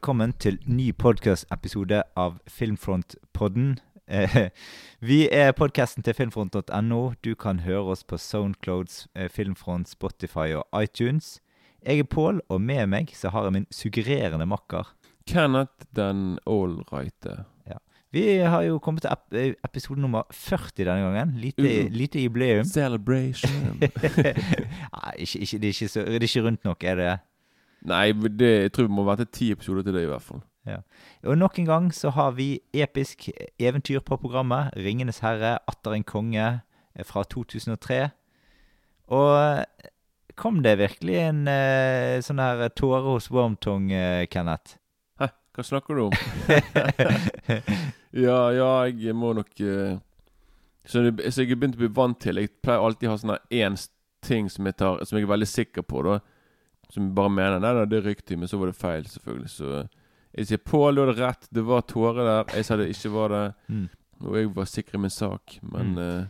Velkommen til ny podkast-episode av Filmfront-podden. Eh, vi er podkasten til filmfront.no. Du kan høre oss på Soundclouds, eh, Filmfront, Spotify og iTunes. Jeg er Pål, og med meg så har jeg min suggererende makker. Kenneth den allrighte. Vi har jo kommet til ep eh, episode nummer 40 denne gangen. Lite, Uh. lite jubileum. Celebration. Nei, ikke, ikke, det, er ikke så, det er ikke rundt nok, er det? Nei, det, jeg tror vi må vente ti episoder til det, i hvert fall. Ja. Og nok en gang så har vi episk eventyr på programmet. 'Ringenes herre', 'Atter en konge' eh, fra 2003. Og eh, kom det virkelig en uh, sånn her tåre hos Wormtong, uh, Kenneth? Hæ, hva snakker du om? ja, ja, jeg må nok uh, så, jeg er begynt å bli vant til Jeg pleier alltid å ha sånn én ting som jeg, tar, som jeg er veldig sikker på, da. Som bare mener Nei, da, det er riktig, men så var det feil, selvfølgelig. Så jeg sier Pål, du hadde rett. Det var tårer der. Jeg sa det ikke var det. Mm. Og jeg var sikker i min sak, men Mm. uh,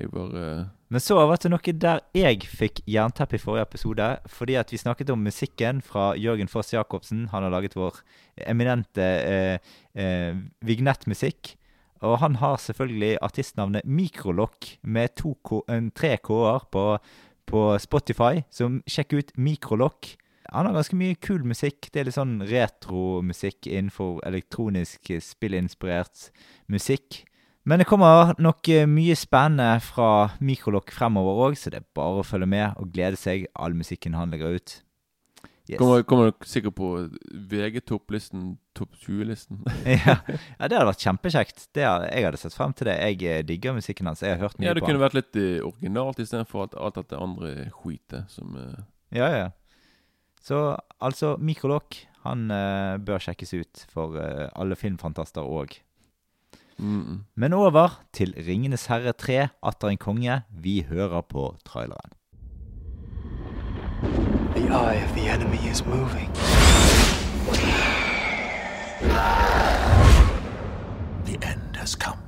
jeg var uh... Men så var det noe der jeg fikk jernteppe i forrige episode. Fordi at vi snakket om musikken fra Jørgen Foss Jacobsen. Han har laget vår eminente uh, uh, vignettmusikk. Og han har selvfølgelig artistnavnet Mikrolokk med to en, tre K-er på, på Spotify. Så sjekk ut Mikrolokk. Han har ganske mye kul musikk. Det er litt sånn retromusikk innenfor elektronisk eh, spillinspirert musikk. Men det kommer nok eh, mye spennende fra Mikrolokk fremover òg, så det er bare å følge med og glede seg. All musikken han legger ut. Yes. Kommer, kommer dere sikkert på VG-topplisten, topp 20-listen. ja. ja, det hadde vært kjempekjekt. Det, jeg hadde sett frem til det. Jeg eh, digger musikken hans. Jeg har hørt mye på Ja, det kunne vært litt eh, originalt istedenfor alt, alt dette andre skitet som uh... Ja, ja. Så altså, Mikrolok, han uh, bør sjekkes ut for uh, alle filmfantaster òg. mm, mm. Men over til 'Ringenes herre 3', atter en konge. Vi hører på traileren. The eye of the enemy is moving. The end has come.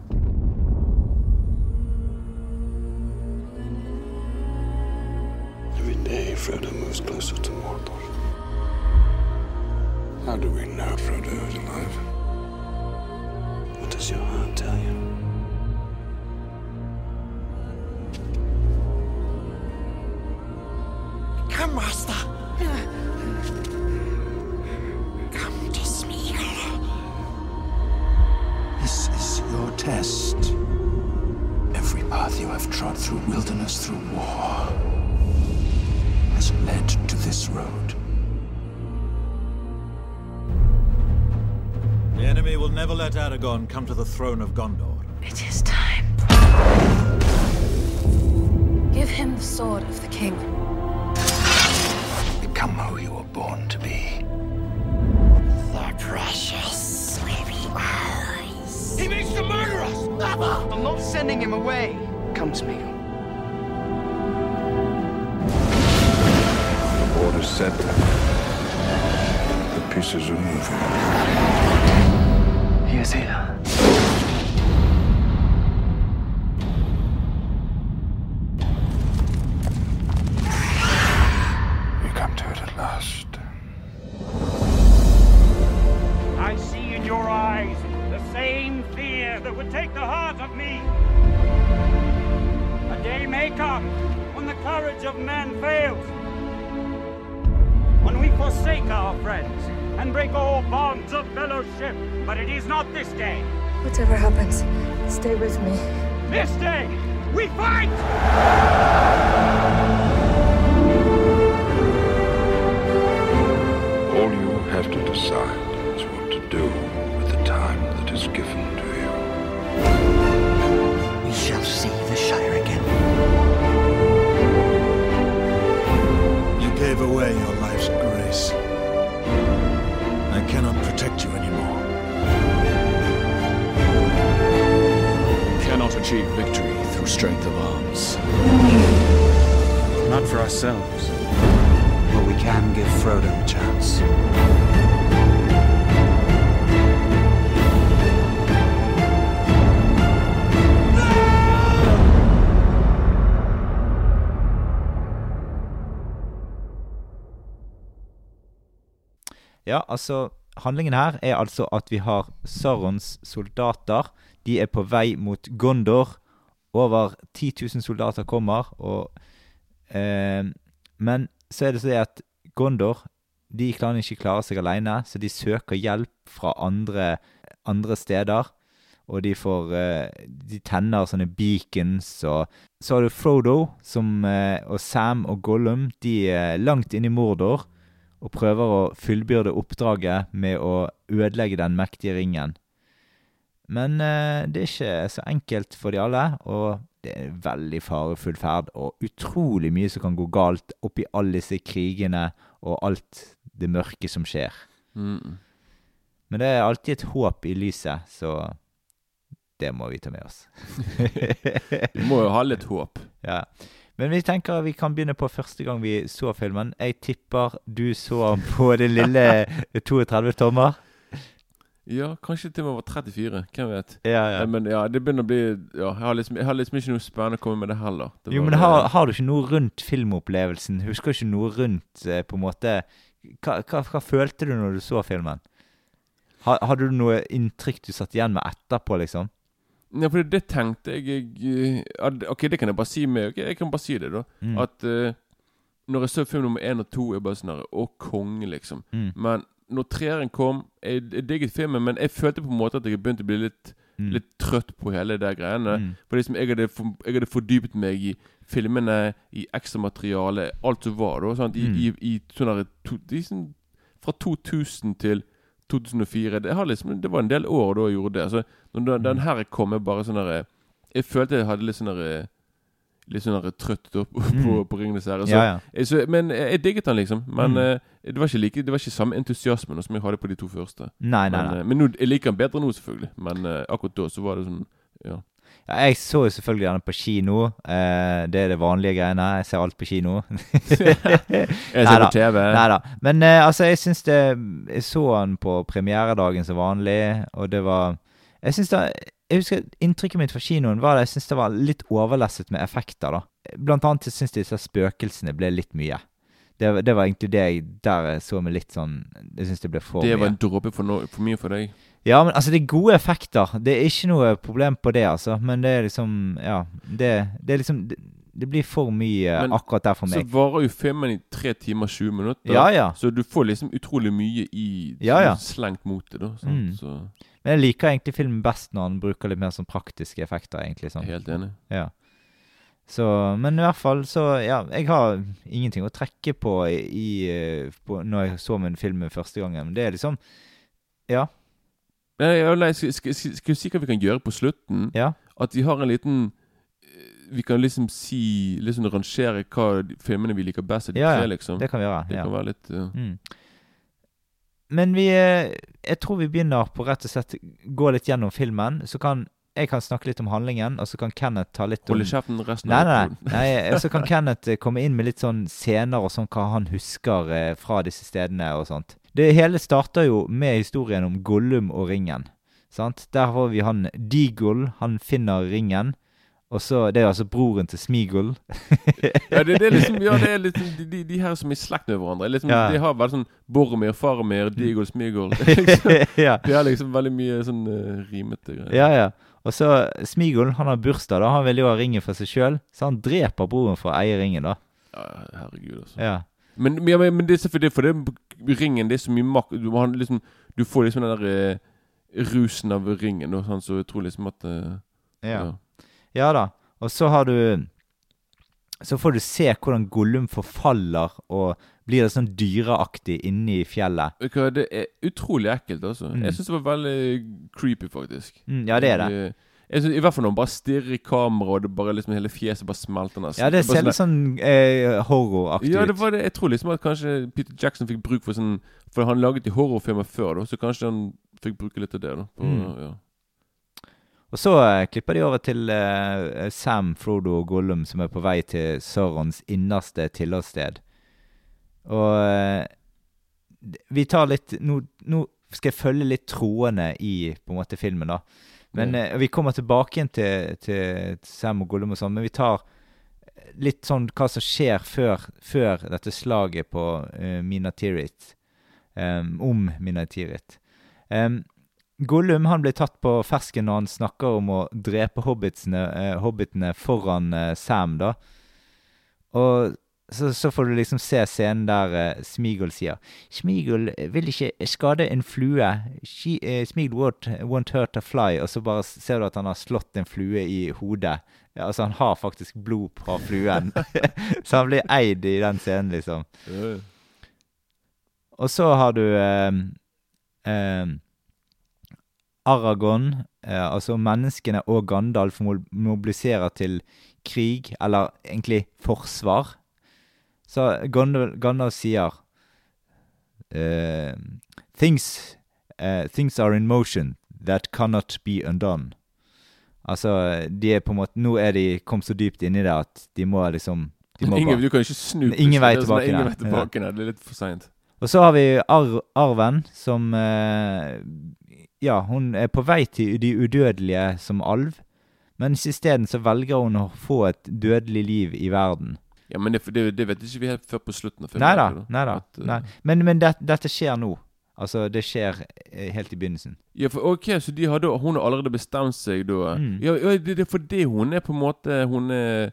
Every day, Frodo moves closer to Mordor. How do we know Frodo is alive? What does your heart tell you? Come, Master. Come to Smeagol. This is your test. Every path you have trod through wilderness, through war, has led to this road. The enemy will never let Aragorn come to the throne of Gondor. It is time. Give him the sword of the king. Become who you were born to be. The precious swimming eyes. He means to murder us! I'm not sending him away. Come, to me. The order set. The pieces are moving. He is here. Ja, altså Handlingen her er altså at vi har Sarons soldater. De er på vei mot Gondor. Over 10 000 soldater kommer, og eh, Men så er det så det at Gondor de klarer ikke klare seg alene, så de søker hjelp fra andre, andre steder. Og de får eh, De tenner sånne beacons, og så har du Frodo som, eh, og Sam og Gollum. De er langt inne i Mordor og prøver å fullbyrde oppdraget med å ødelegge den mektige ringen. Men eh, det er ikke så enkelt for de alle, og det er en veldig farefull ferd, og utrolig mye som kan gå galt oppi alle disse krigene og alt det mørke som skjer. Mm. Men det er alltid et håp i lyset, så det må vi ta med oss. Vi må jo ha litt håp. Ja. Men vi tenker vi kan begynne på første gang vi så filmen. Jeg tipper du så på det lille 32 tommer. Ja, kanskje til med var 34. Hvem vet. Ja, ja. Eh, Men ja, det begynner å bli ja, Jeg har liksom, jeg har liksom ikke noe spennende å komme med det heller. Det Jo, men det- har, har du ikke noe rundt filmopplevelsen? Husker du ikke noe rundt eh, på en måte hva, hva, hva følte du når du så filmen? Ha, hadde du noe inntrykk du satt igjen med etterpå, liksom? Ja, for det tenkte jeg, jeg eh, Ok, det kan jeg bare si med Ok, jeg kan bare si det, da. Mm. At uh, når jeg så film nummer én og to, er bare sånn her Å, konge, liksom. Mm. Men når treeren kom Jeg, jeg digget filmen, men jeg følte på en måte at jeg begynte å bli litt Mm. Litt trøtt på hele det greiene. Mm. For liksom jeg hadde, for, jeg hadde fordypet meg i filmene, i ekstramaterialet, alt som var da. Sant? I, Mm. i, i sånne to, de, sånn, Fra 2000 til 2004 det, har liksom, det var en del år da jeg gjorde det. Så når den, Mm. her kom, jeg bare sånn der Jeg følte jeg hadde litt sånn der Litt sånn trøtt opp på, Mm. på Ringenes herre. Så, Ja, ja. så, men jeg, digget den, liksom. Men Mm. uh, det var ikke like Det var ikke samme entusiasmen som jeg hadde på de to første. Nei, nei, Men, nei. eh, men nå, jeg liker den bedre nå, selvfølgelig. Men uh, akkurat da så var det sånn Ja. Jeg så jo selvfølgelig den på kino. Eh, det er det vanlige greiene. Jeg ser alt på kino. Jeg ser på TV. Neida. Men eh, altså, jeg syns det Jeg så den på premieredagen som vanlig, og det var Jeg syns det Jeg husker inntrykket mitt fra kinoen var det Jeg syns det var litt overlesset med effekter, da. Blant annet syns jeg disse spøkelsene ble litt mye. Det, det var egentlig det jeg der jeg så med litt sånn Jeg syns det ble for mye. Det var en dråpe for, no for mye for deg. Ja, men altså, det er gode effekter. Det er ikke noe problem på det, altså. Men det er liksom Ja. Det, det er liksom det, det blir for mye Men akkurat der for meg. Så varer jo filmen i tre timer 20 minutter. Ja, ja. Så du får liksom utrolig mye i Ja, ja. slengt mot det. da? Mm. Så Men jeg liker egentlig filmen best når han bruker litt mer sånn praktiske effekter, egentlig. sånn. Helt enig. Ja. Så, men i hvert fall, så Ja, jeg har ingenting å trekke på i, i eh, på, når jeg så min film første gangen. Men det er liksom Ja. Skal vi si hva vi kan gjøre på slutten? Ja. At vi har en liten eh, Vi kan liksom si Liksom rangere hva filmene vi liker best av de Ja, tre, liksom. Det kan vi gjøre. Det kan være litt uh... Mm. Men vi eh, Jeg tror vi begynner på rett og slett gå litt gjennom filmen. Så kan jeg kan snakke litt om handlingen, og så kan Kenneth ta litt om Holde kjeften resten Nei, nei, nei. nei så kan Kenneth komme inn med litt sånn scener og sånn hva han husker fra disse stedene og sånt. Det hele starter jo med historien om Gollum og ringen. Sant? Der har vi han Deagle. Han finner ringen. Og så, Det er altså broren til Smeagol. Ja, det, det er liksom Ja, det er liksom de, de, her som er i slekt med hverandre. Liksom, Ja. De har veldig sånn Boromir, Faramir, Digol, Smigol. liksom. ja. De har liksom veldig mye sånn uh, rimete greier. Ja, ja. Og så Smigol, han har bursdag, da. Han vil jo ha ringen for seg sjøl, så han dreper broren for å eie ringen, da. Ja, herregud, altså. Ja. Men, men, ja, men, det er selvfølgelig for det ringen Det er så mye makt Du, liksom, du får liksom den der uh, rusen av ringen, og sånn, så jeg tror liksom at uh, Ja. Ja da. Og så har du Så får du se hvordan Gollum forfaller og blir det sånn dyreaktig inne i fjellet. Det er utrolig ekkelt, altså. Mm. Jeg syns det var veldig creepy, faktisk. Mm, ja, det er det. Jeg, jeg synes, I hvert fall når han bare stirrer i kamera, og det bare liksom hele fjeset bare smelter nesten. Ja, det ser litt sånn eh, horroraktig Ja, det var det. Jeg tror liksom at kanskje Peter Jackson fikk bruk for sånn For han laget i horrorfilmer før, da, så kanskje han fikk bruke litt av det. da på, Mm. ja. Og så eh, klipper de over til eh, Sam, Frodo og Gollum som er på vei til Saurons innerste tilholdssted. Og eh, vi tar litt nå, nå skal jeg følge litt trådene i på en måte filmen, da. Men Ja. eh, Vi kommer tilbake igjen til, til, til Sam og Gollum og sånn, men vi tar litt sånn hva som skjer før, før dette slaget på uh, Mina Tirith. em, om Mina Tirith. Em, Gollum han blir tatt på fersken når han snakker om å drepe hobbitene, uh, hobbitene foran uh, Sam, da. Og så, så får du liksom se scenen der uh, Smigel sier Smigel vil ikke skade en flue. She, eh, Smigol won't, won't hurt a fly. Og så bare ser du at han har slått en flue i hodet. Ja, altså, han har faktisk blod fra fluen. så han blir eid i den scenen, liksom. Ja. Og så har du uh, uh, Aragon, eh, altså menneskene og Gandalf mobiliserer til krig, eller egentlig forsvar. Så Gandalf, sier uh, things, uh, things are in motion that cannot be undone. Altså, de er på en måte Nå er de kommet så dypt inn i det at de må liksom de må Ingen, bare- du kan ikke snu Ingen vei sånn, tilbake Ingen vei tilbake. Det er litt for seint. Og så har vi Ar Arven, som uh, Ja, hun er på vei til de udødelige som alv, men isteden så velger hun å få et dødelig liv i verden. Ja, men det, det, det vet ikke vi helt før på slutten. Nei da. nei da, At, eh, nei. Men, men det, dette skjer nå. Altså, det skjer eh, helt i begynnelsen. Ja, for ok, så de har da, hun har allerede bestemt seg da Mm. Ja, det, er fordi hun er på en måte Hun er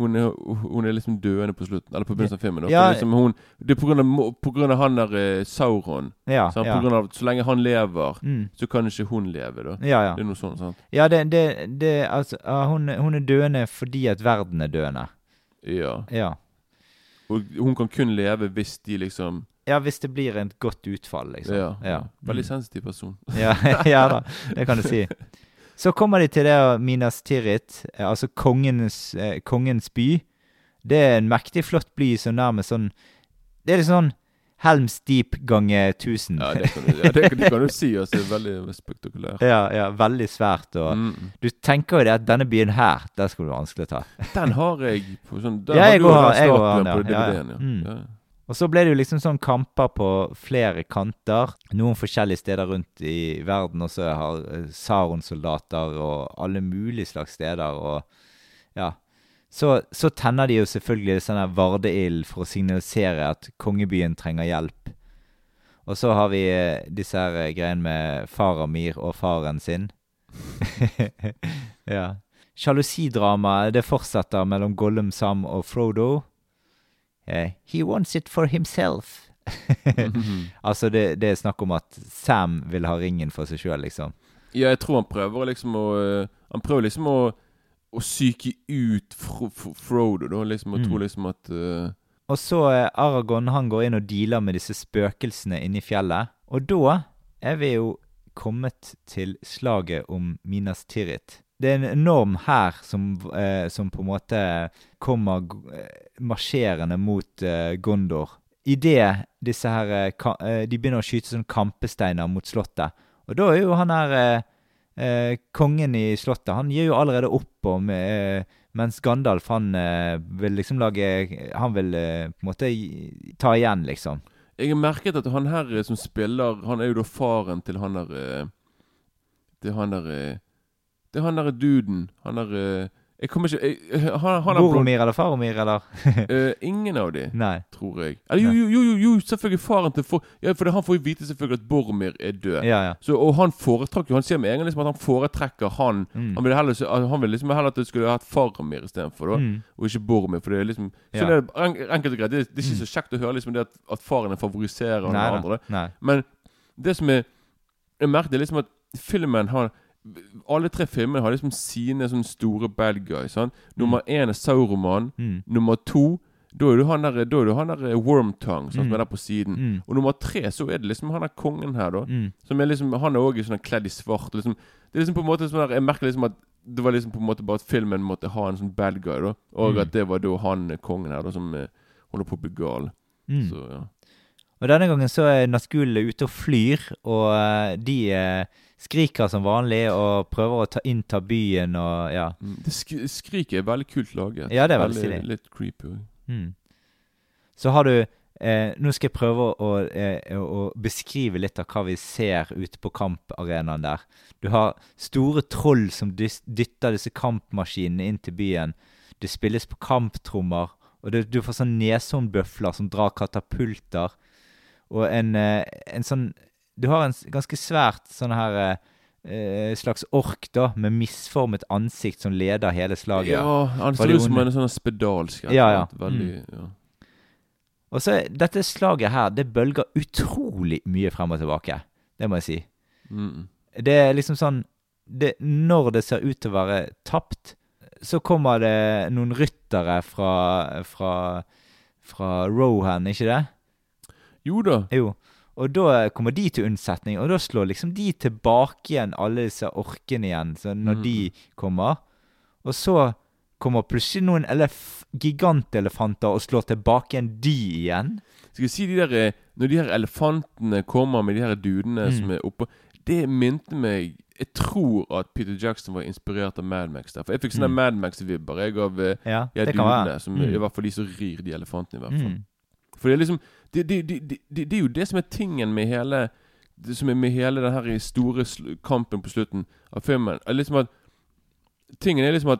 hun er, hun er liksom døende på slutten Eller på begynnelsen av filmen. Da. Ja. Liksom hun, det er på grunn av, på grunn av han der eh, Sauron. Ja, sant? ja. Av, så lenge han lever, Mm. så kan ikke hun leve. da Ja, ja. Det er noe sånt. sant? Ja, det, det, det Altså, hun, hun er døende fordi at verden er døende. Ja. Ja. Og hun kan kun leve hvis de liksom Ja, hvis det blir et godt utfall, liksom. Ja. ja. Veldig sensitiv person. Ja, ja da, det kan du si. Så kommer de til det Minas Tirith, eh, altså kongens, eh, kongens by. Det er en mektig flott by som nærmest sånn Det er litt sånn Helms Deep ganger 1000. Ja, det kan du, ja, det, det kan du si. Altså, det er veldig spektakulært. ja, ja, veldig svært. Og Mm. du tenker jo det at denne byen her, der skal du vanskelig ta. Den har jeg på sånn Den Ja, har jeg du går- den jeg har den, ja. Ja, ja. Mm. Og så ble det jo liksom sånn kamper på flere kanter. Noen forskjellige steder rundt i verden. Og så har eh, Saron-soldater og alle mulige slags steder. Og ja. Så, så tenner de jo selvfølgelig sånn vardeild for å signalisere at kongebyen trenger hjelp. Og så har vi eh, disse her eh, greiene med Faramir og faren sin. ja. Sjalusidramaet det fortsetter mellom Gollum, Sam og Frodo. Eh, he wants it for himself. altså, det, det er snakk om at Sam vil ha ringen for seg sjøl, liksom. Ja, jeg tror han prøver liksom å Han prøver liksom å Å psyke ut Fro Fro Frodo, da. Liksom, og Mm. tror liksom at uh... Og så uh, Aragon han går inn og dealer med disse spøkelsene inne i fjellet. Og da er vi jo kommet til slaget om Minas Tirith. Det er en enorm hær som, uh, som på en måte kommer eh, marsjerende mot Gondor. Idet disse her De begynner å skyte sånn kampesteiner mot slottet. Og da er jo han her eh, eh, kongen i slottet Han gir jo allerede opp om eh, Mens Gandalf han eh, vil liksom lage Han vil eh, på en måte ta igjen, liksom. Jeg har merket at han her eh, som spiller Han er jo da faren til han der øh, Til han der Til han der duden. Han der Jeg kommer ikke jeg, han er Boromir eller Faromir, eller? uh, Ingen av de, Nei. tror jeg. Eller jo, jo, jo, jo, selvfølgelig faren til for, Ja, for han får jo vite selvfølgelig at Boromir er død. Ja, ja. Så, og han foretrakk jo Han sier med en gang liksom at han foretrekker han. Mm. Han ville heller, han ville liksom heller at det skulle hatt Faromir istedenfor. Mm. Og ikke Boromir. For det er liksom Så Ja. det er en- enkelt og greit. Det, er- det er ikke så kjekt å høre liksom det at, at faren favoriserer den andre. Nei. Men det som er Jeg merker det er liksom at filmen har Alle tre filmene har liksom sine sånne store bad guys. Sant? Nummer én er Sauroman. Mm. Nummer to da er du han der, da er du han der eh, Wormtongue som Mm. er der på siden. Mm. Og nummer tre så er det liksom han der kongen her, da. Mm. Som er liksom Han er òg sånn kledd i svart. Liksom, det er liksom på en måte sånn der, Jeg merker liksom at det var liksom på en måte bare at filmen måtte ha en sånn bad guy, da. Og Mm. at det var da han eh, kongen her, da, som eh, holder på å bli gal. Mm. Så ja. Og denne gangen så er Naskul ute og flyr, og eh, de eh, skriker som vanlig og prøver å ta innta byen og ja. Mm, Det sk skriket er veldig kult laget. Ja, det er veldig veldig Litt creepy. Mm. Så har du eh, Nå skal jeg prøve å, eh, å beskrive litt av hva vi ser ute på kamparenaen der. Du har store troll som dytter disse kampmaskinene inn til byen. Det spilles på kamptrommer, og det, du får sånn neshornbøfler som drar katapulter. og en, eh, en sånn Du har en ganske svært sånn her eh, eh, slags ork, da, med misformet ansikt som leder hele slaget. Ja, han ser ut som en sånn spedalsk. Ja, ja. Veldig, ja. Og så dette slaget her, det bølger utrolig mye frem og tilbake. Det må jeg si. Mm. Det er liksom sånn det, Når det ser ut til å være tapt, så kommer det noen ryttere fra, fra, fra Rohan, ikke det? Jo da. Jo. Og da kommer de til unnsetning, og da slår liksom de tilbake igjen alle disse orkene igjen, så når Mm. de kommer. Og så kommer plutselig noen elef gigantelefanter og slår tilbake igjen de igjen. Skal jeg si de der eh, Når de her elefantene kommer med de her dudene Mm. som er oppå Det minte meg Jeg tror at Peter Jackson var inspirert av Mad Max der. For jeg fikk sånne Mm. Mad Max-vibber jeg av eh, Ja, dudene. Som, Mm. I hvert fall de som rir de elefantene, i hvert fall. For det er liksom det, det, det, det, er jo det som er tingen med hele det som er med hele den her store kampen på slutten av filmen. Er liksom at Tingen er liksom at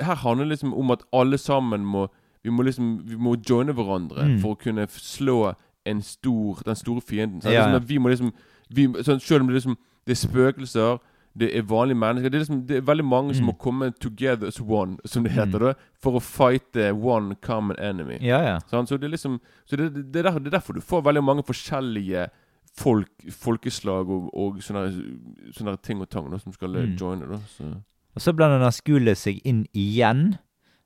Her handler det liksom om at alle sammen må Vi må liksom Vi må joine hverandre Mm. for å kunne slå en stor den store fienden. Så Ja, ja. liksom vi må liksom vi, sånn, Selv om det liksom Det er spøkelser det er vanlige mennesker. Det er, liksom, det er veldig mange som Mm. må komme together as one, som det heter, Mm. da for å fighte one common enemy. Ja, ja. Sånn? Så det er liksom Så det, det, er der, det er derfor du får veldig mange forskjellige folk, folkeslag og, og sånne, sånne ting og tang da, som skal Mm. joine. da så. Og så blander skolen seg inn igjen.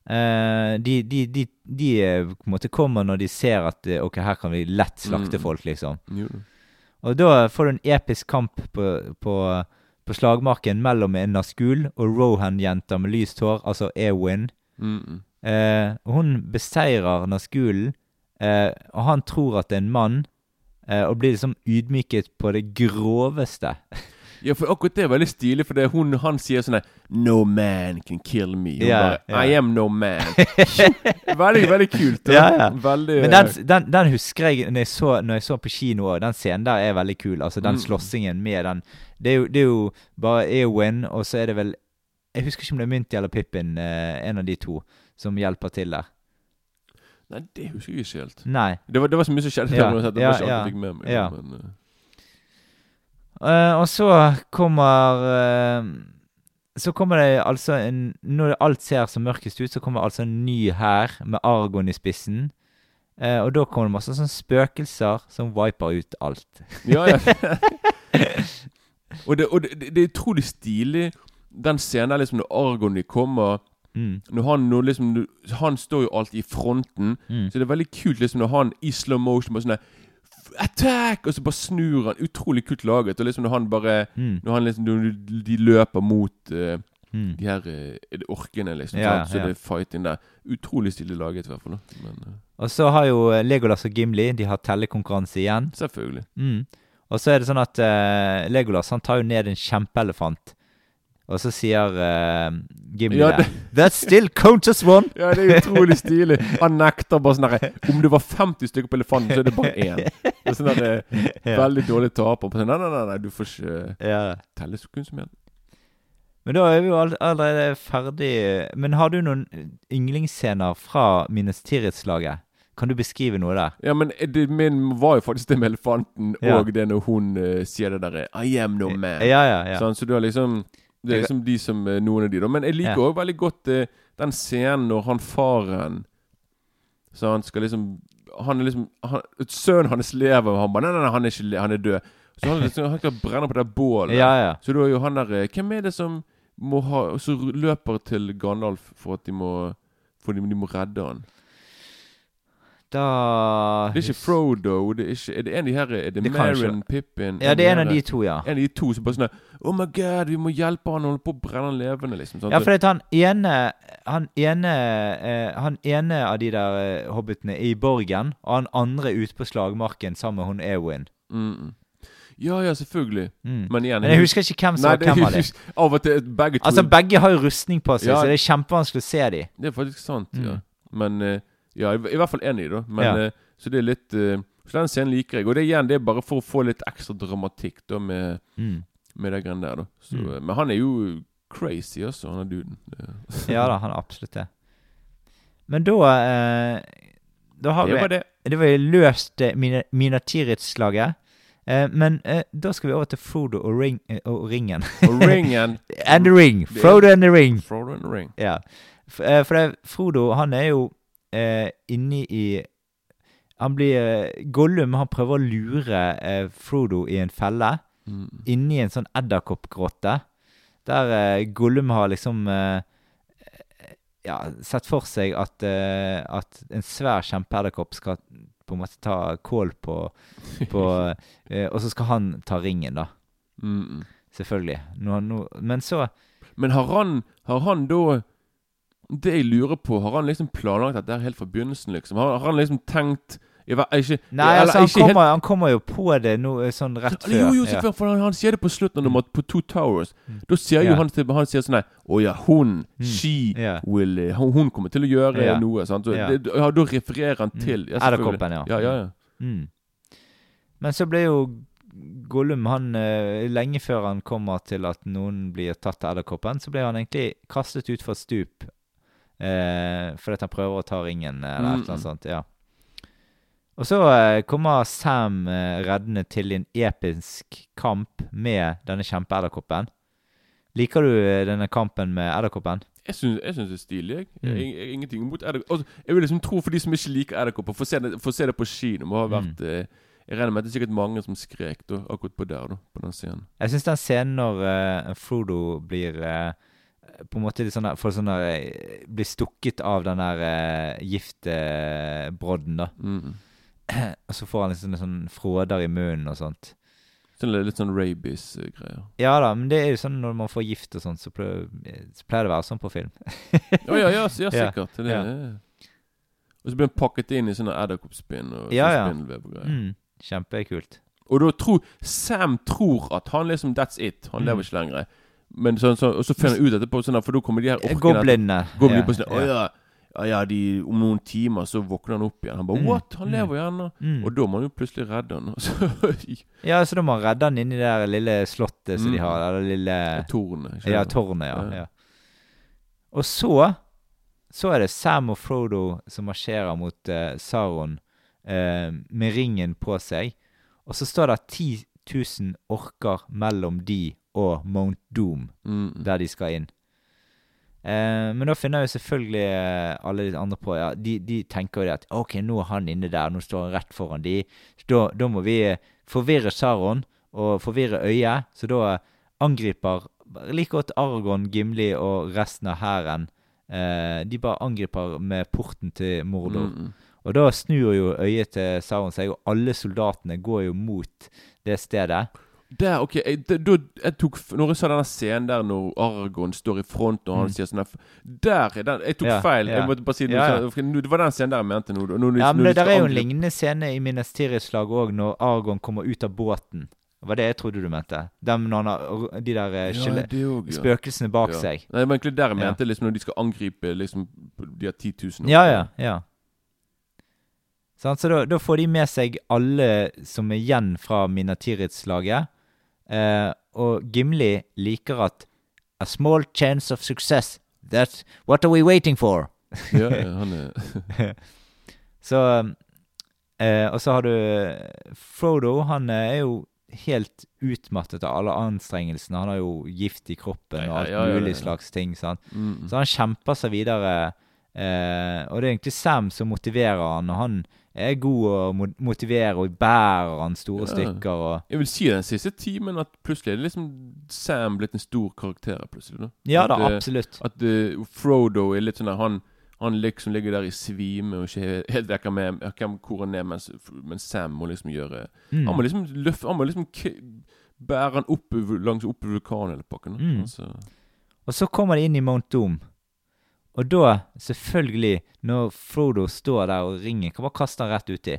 Uh, de, de, de, de eh, på en måte kommer når de ser at eh, ok, her kan vi lett slakte Mm. folk, liksom. Jo. Og da får du en episk kamp på, på, på slagmarken mellom en Naskul og Rohan-jenta med lyst hår, altså Ewin. Mm, mm. Eh, hun beseirer Nazgulen, eh, og han tror at det er en mann, eh, og blir liksom ydmyket på det groveste. Ja, for akkurat det er veldig stilig, for det, hun, han sier sånn No man can kill me. Hun yeah, bare ja. I am no man. veldig, veldig kult. Ja, ja. Veldig Men den, den, den husker jeg når jeg så, når jeg så på kino òg. Den scenen der er veldig kul. Altså Den Mm. slåssingen med den det er, jo, det er jo bare Eowyn, og så er det vel Jeg husker ikke om det er Mynti eller Pippin, eh, en av de to, som hjelper til der. Nei, det husker jeg ikke helt. Nei. Det var, det var så mye som skjedde. Ja, det ja, ja, ja. Men, eh, Eh, og så kommer eh, Så kommer det altså en Når alt ser så mørkest ut, så kommer altså en ny hær med Argon i spissen. Eh, og da kommer det masse sånne spøkelser som viper ut alt. Ja, ja. og det, og det, det, er utrolig stilig, den scenen der liksom når Argon kommer Mm. Når han når liksom Han står jo alltid i fronten, Mm. så det er veldig kult liksom når han i slow motion bare sånn Attack! Og så bare snur han. Utrolig kult laget. Og liksom når han bare Mm. Når han liksom når de løper mot uh, Mm. de her eh, orkene, liksom. Ja. Så ja. det er fighting der. Utrolig stilig laget, i hvert fall. Men uh. Og så har jo Legolas og Gimli De har tellekonkurranse igjen. selvfølgelig. Mm. Og så er det sånn at Legolas han tar jo ned en kjempeelefant. Og så sier uh, Gimli Ja, det. That still counts as one! Ja, det er utrolig stilig. Han nekter bare sånn herre Om det var 50 stykker på elefanten, så er det bare én. Det er sånn der, eh, Ja. Veldig dårlig taper. Sånn, nei, nei, nei, nei, du får ikke Ja. telle kun som igjen. Men da er vi jo all- allerede ferdig. Men har du noen yndlingsscener fra Minas Tirits-laget? Kan du beskrive noe der? Ja, men det, min var jo faktisk det med elefanten, Ja. og det når hun uh, sier det derre I am no man. Ja, ja, ja. Sånn, så du har liksom Det er liksom de som eh, Noen av de, da. Men jeg liker Ja. veldig godt eh, den scenen når han faren Så han skal liksom Han er liksom han, Sønnen hans lever, og han bare Nei, nei, nei, han er ikke Han er død. Så han, liksom, han skal brenne på det bålet. Ja, ja. Så da er jo han der eh, Hvem er det som må ha Så løper til Gandalf for at de må For de, de må redde han? Da Det er ikke Frodo. Det er, ikke, er det en av de her Er det, Det Marin, Pippin Ja, det er en av de to, ja. En av de to som bare sånn Oh my god, vi må hjelpe han, holde på å brenne han levende, liksom. sant? Ja, for at han ene Han ene eh, Han ene av de der eh, hobbitene er i borgen, og han andre er ute på slagmarken sammen med hun Eowyn. Mm, mm. Ja, ja, selvfølgelig. Mm. Men igjen Men jeg husker ikke hvem som Nei, var hvem av dem. Av og til begge to Altså, begge har jo rustning på seg, Ja. så det er kjempevanskelig å se dem. Det er faktisk sant, ja. Mm. Men eh, Ja, i, i hvert fall enig, da. Men, Ja. eh, så det er litt eh, Så den scenen liker jeg. Og det igjen det er bare for å få litt ekstra dramatikk da med, Mm. med det greiene der, da. Så, Mm. eh, Men han er jo crazy, altså, han er duden. Ja da, han er absolutt det. Men da eh, da har Det vi var det. Det var jo løst eh, Mina- Mina Tirith-slaget. Eh, men eh, da skal vi over til Frodo og, ring, og ringen. Og ringen and the ring. Frodo and the ring. Frodo and the ring. Ja. F eh, for det, Frodo, han er jo eh, inni i Han blir eh, Gollum han prøver å lure eh, Frodo i en felle. Mm. Inni en sånn edderkoppgrotte. Der eh, Gollum har liksom eh, ja, sett for seg at, eh, at en svær kjempeedderkopp skal på en måte ta kål på, på eh, Og så skal han ta ringen, da. Mm. Selvfølgelig. Nå, nå, men så Men har han, har han da Det jeg lurer på, har han liksom planlagt dette helt fra begynnelsen, liksom? Har, har han liksom tenkt jeg var, ikke, Nei, eller altså, han ikke helt- kommer, han kommer jo på det nå, eh, sånn rett før. Jo, jo, ja. selvfølgelig, for han, han sier det på slutten de er på Two Towers. Da sier jo Ja. han til Han sier sånn Å ja, hun, Mm. she yeah. will eh, hun, hun kommer til å gjøre yeah. noe. Sant? Så, yeah. det, ja, da refererer han Mm. til ja. Edderkoppen, ja. Ja, ja, ja. Mm. Men så ble jo Gollum han eh, Lenge før han kommer til at noen blir tatt av edderkoppen, så ble han egentlig kastet ut fra et stup eh, fordi han prøver å ta ringen, eller et Mm. noe sånt. Ja. Og så eh, kommer Sam eh, reddende til en episk kamp med denne kjempeedderkoppen. Liker du eh, denne kampen med edderkoppen? Jeg syns, det er stilig. Jeg. Mm. Jeg, jeg, ingenting imot edderkopp. Altså, jeg vil liksom tro, for de som ikke liker edderkopper, få se, se det på kino. Må ha Mm. vært eh, Jeg regner med at det er sikkert mange som skrek da, akkurat på der, da, på den scenen. Jeg syns den scenen når uh, Frodo blir eh, på en måte litt sånn der, sånn der, eh, Blir stukket av den der uh, giftbrodden, da. Mm. Og så får han liksom en sånn fråder i munnen og sånt. Sånn litt sånn rabies-greier. Ja da, men det er jo sånn når man får gift og sånt, så pleier, så pleier det å være sånn på film. Ja, ja, ja, ja, sikkert. Det, ja. Og så blir han pakket inn i sånne edderkoppspinn og Ja, ja. spindelvev og greier. Mm, kjempekult. Og da tror Sam tror at han liksom That's it. Han Mm. lever ikke lenger. Men sånn, så, og så finner han ut etterpå, sånn, for da kommer de her orkene Goblinene. Ja, på sånn ja. ja. Ja, de, om noen timer så våkner han opp igjen. Han bare Mm, What? Han mm. lever igjen? ennå!' Mm. Og da må han jo plutselig redde han. Ja, så da må han redde han inni det der lille slottet som de Mm. har. Det lille Tårnet. Ja, tårnet, ja. Ja. ja. Og så Så er det Sam og Frodo som marsjerer mot uh, Saron uh, med ringen på seg. Og så står det 10 000 orker mellom de og Mount Doom, Mm. der de skal inn. Eh, men da finner jo selvfølgelig eh, alle de andre på ja, de, de tenker jo det at OK, nå er han inne der, nå står han rett foran de. Så da, da må vi eh, forvirre Saron og forvirre øyet. Så da angriper like godt Argon, Gimli og resten av hæren. Eh, de bare angriper med porten til Mordor. Mm. Og da snur jo øyet til Saron seg, og alle soldatene går jo mot det stedet. Der, ok, jeg, da, jeg tok, Når jeg sa denne scenen der når Argon står i front og han Mm. sier sånn der, er den Jeg tok Ja, feil. ja. Jeg måtte bare si det. Ja, ja. så- for nå- Det var den scenen der jeg mente nå. Ja, men det der er jo en lignende scene i Minas Tirith-slaget òg, når Argon kommer ut av båten. Det var det jeg trodde du mente. Dem har de der eh, Ja, skjele- også, spøkelsene bak seg. Nei, det var egentlig der jeg mente, liksom når de skal angripe liksom de har 10 000 Ja, ja. ja. Sånn, så da, da får de med seg alle som er igjen fra Minas Tirith-slaget. Eh, og Gimli liker at A small chance of success. That's what are we waiting for? ja, han er Så eh, Og så har du Frodo. Han er jo helt utmattet av alle anstrengelsene. Han har jo gift i kroppen og alt ja, ja, ja, mulig slags ting. sant? mm, Så han kjemper seg videre. Eh, og det er egentlig Sam som motiverer han, og han er god å mo- motivere og bærer han store Ja. stykker. og Jeg vil si den siste timen at plutselig er det liksom Sam blitt en stor karakter. plutselig da. Ja da, At, eh, absolutt. At uh, Frodo er litt sånn der Han, han liksom ligger der i svime og ikke helt vekker med hvem hvor han er, mens, mens Sam må liksom gjøre Mm. Han må liksom løfte Han må liksom bære han opp langs opp vulkanen hele pakken. Mm. Altså, Og så kommer de inn i Mount Doom. Og da, selvfølgelig, når Frodo står der og ringer, kan bare kaste han rett uti.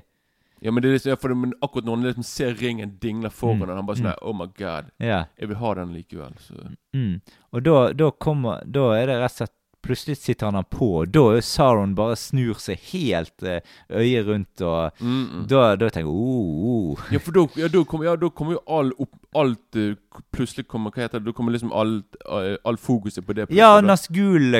ja, men det er liksom, ja, for det, men akkurat når han liksom ser ringen dingle foran Mm. han, han bare sånn mm. Oh my god, Yeah. jeg vil ha den likevel. Så. Mm. Og da, da kommer Da er det rett og slett Plutselig sitter han på, og da er Saron bare snur seg helt eh, øyet rundt, og Mm, mm. da, da tenker jeg oh, oh. Ja, for da, ja, da kommer ja, kommer jo all opp, alt eh, Plutselig kommer Hva heter det? Da kommer liksom alt eh, All fokuset på det. Ja, plutselig,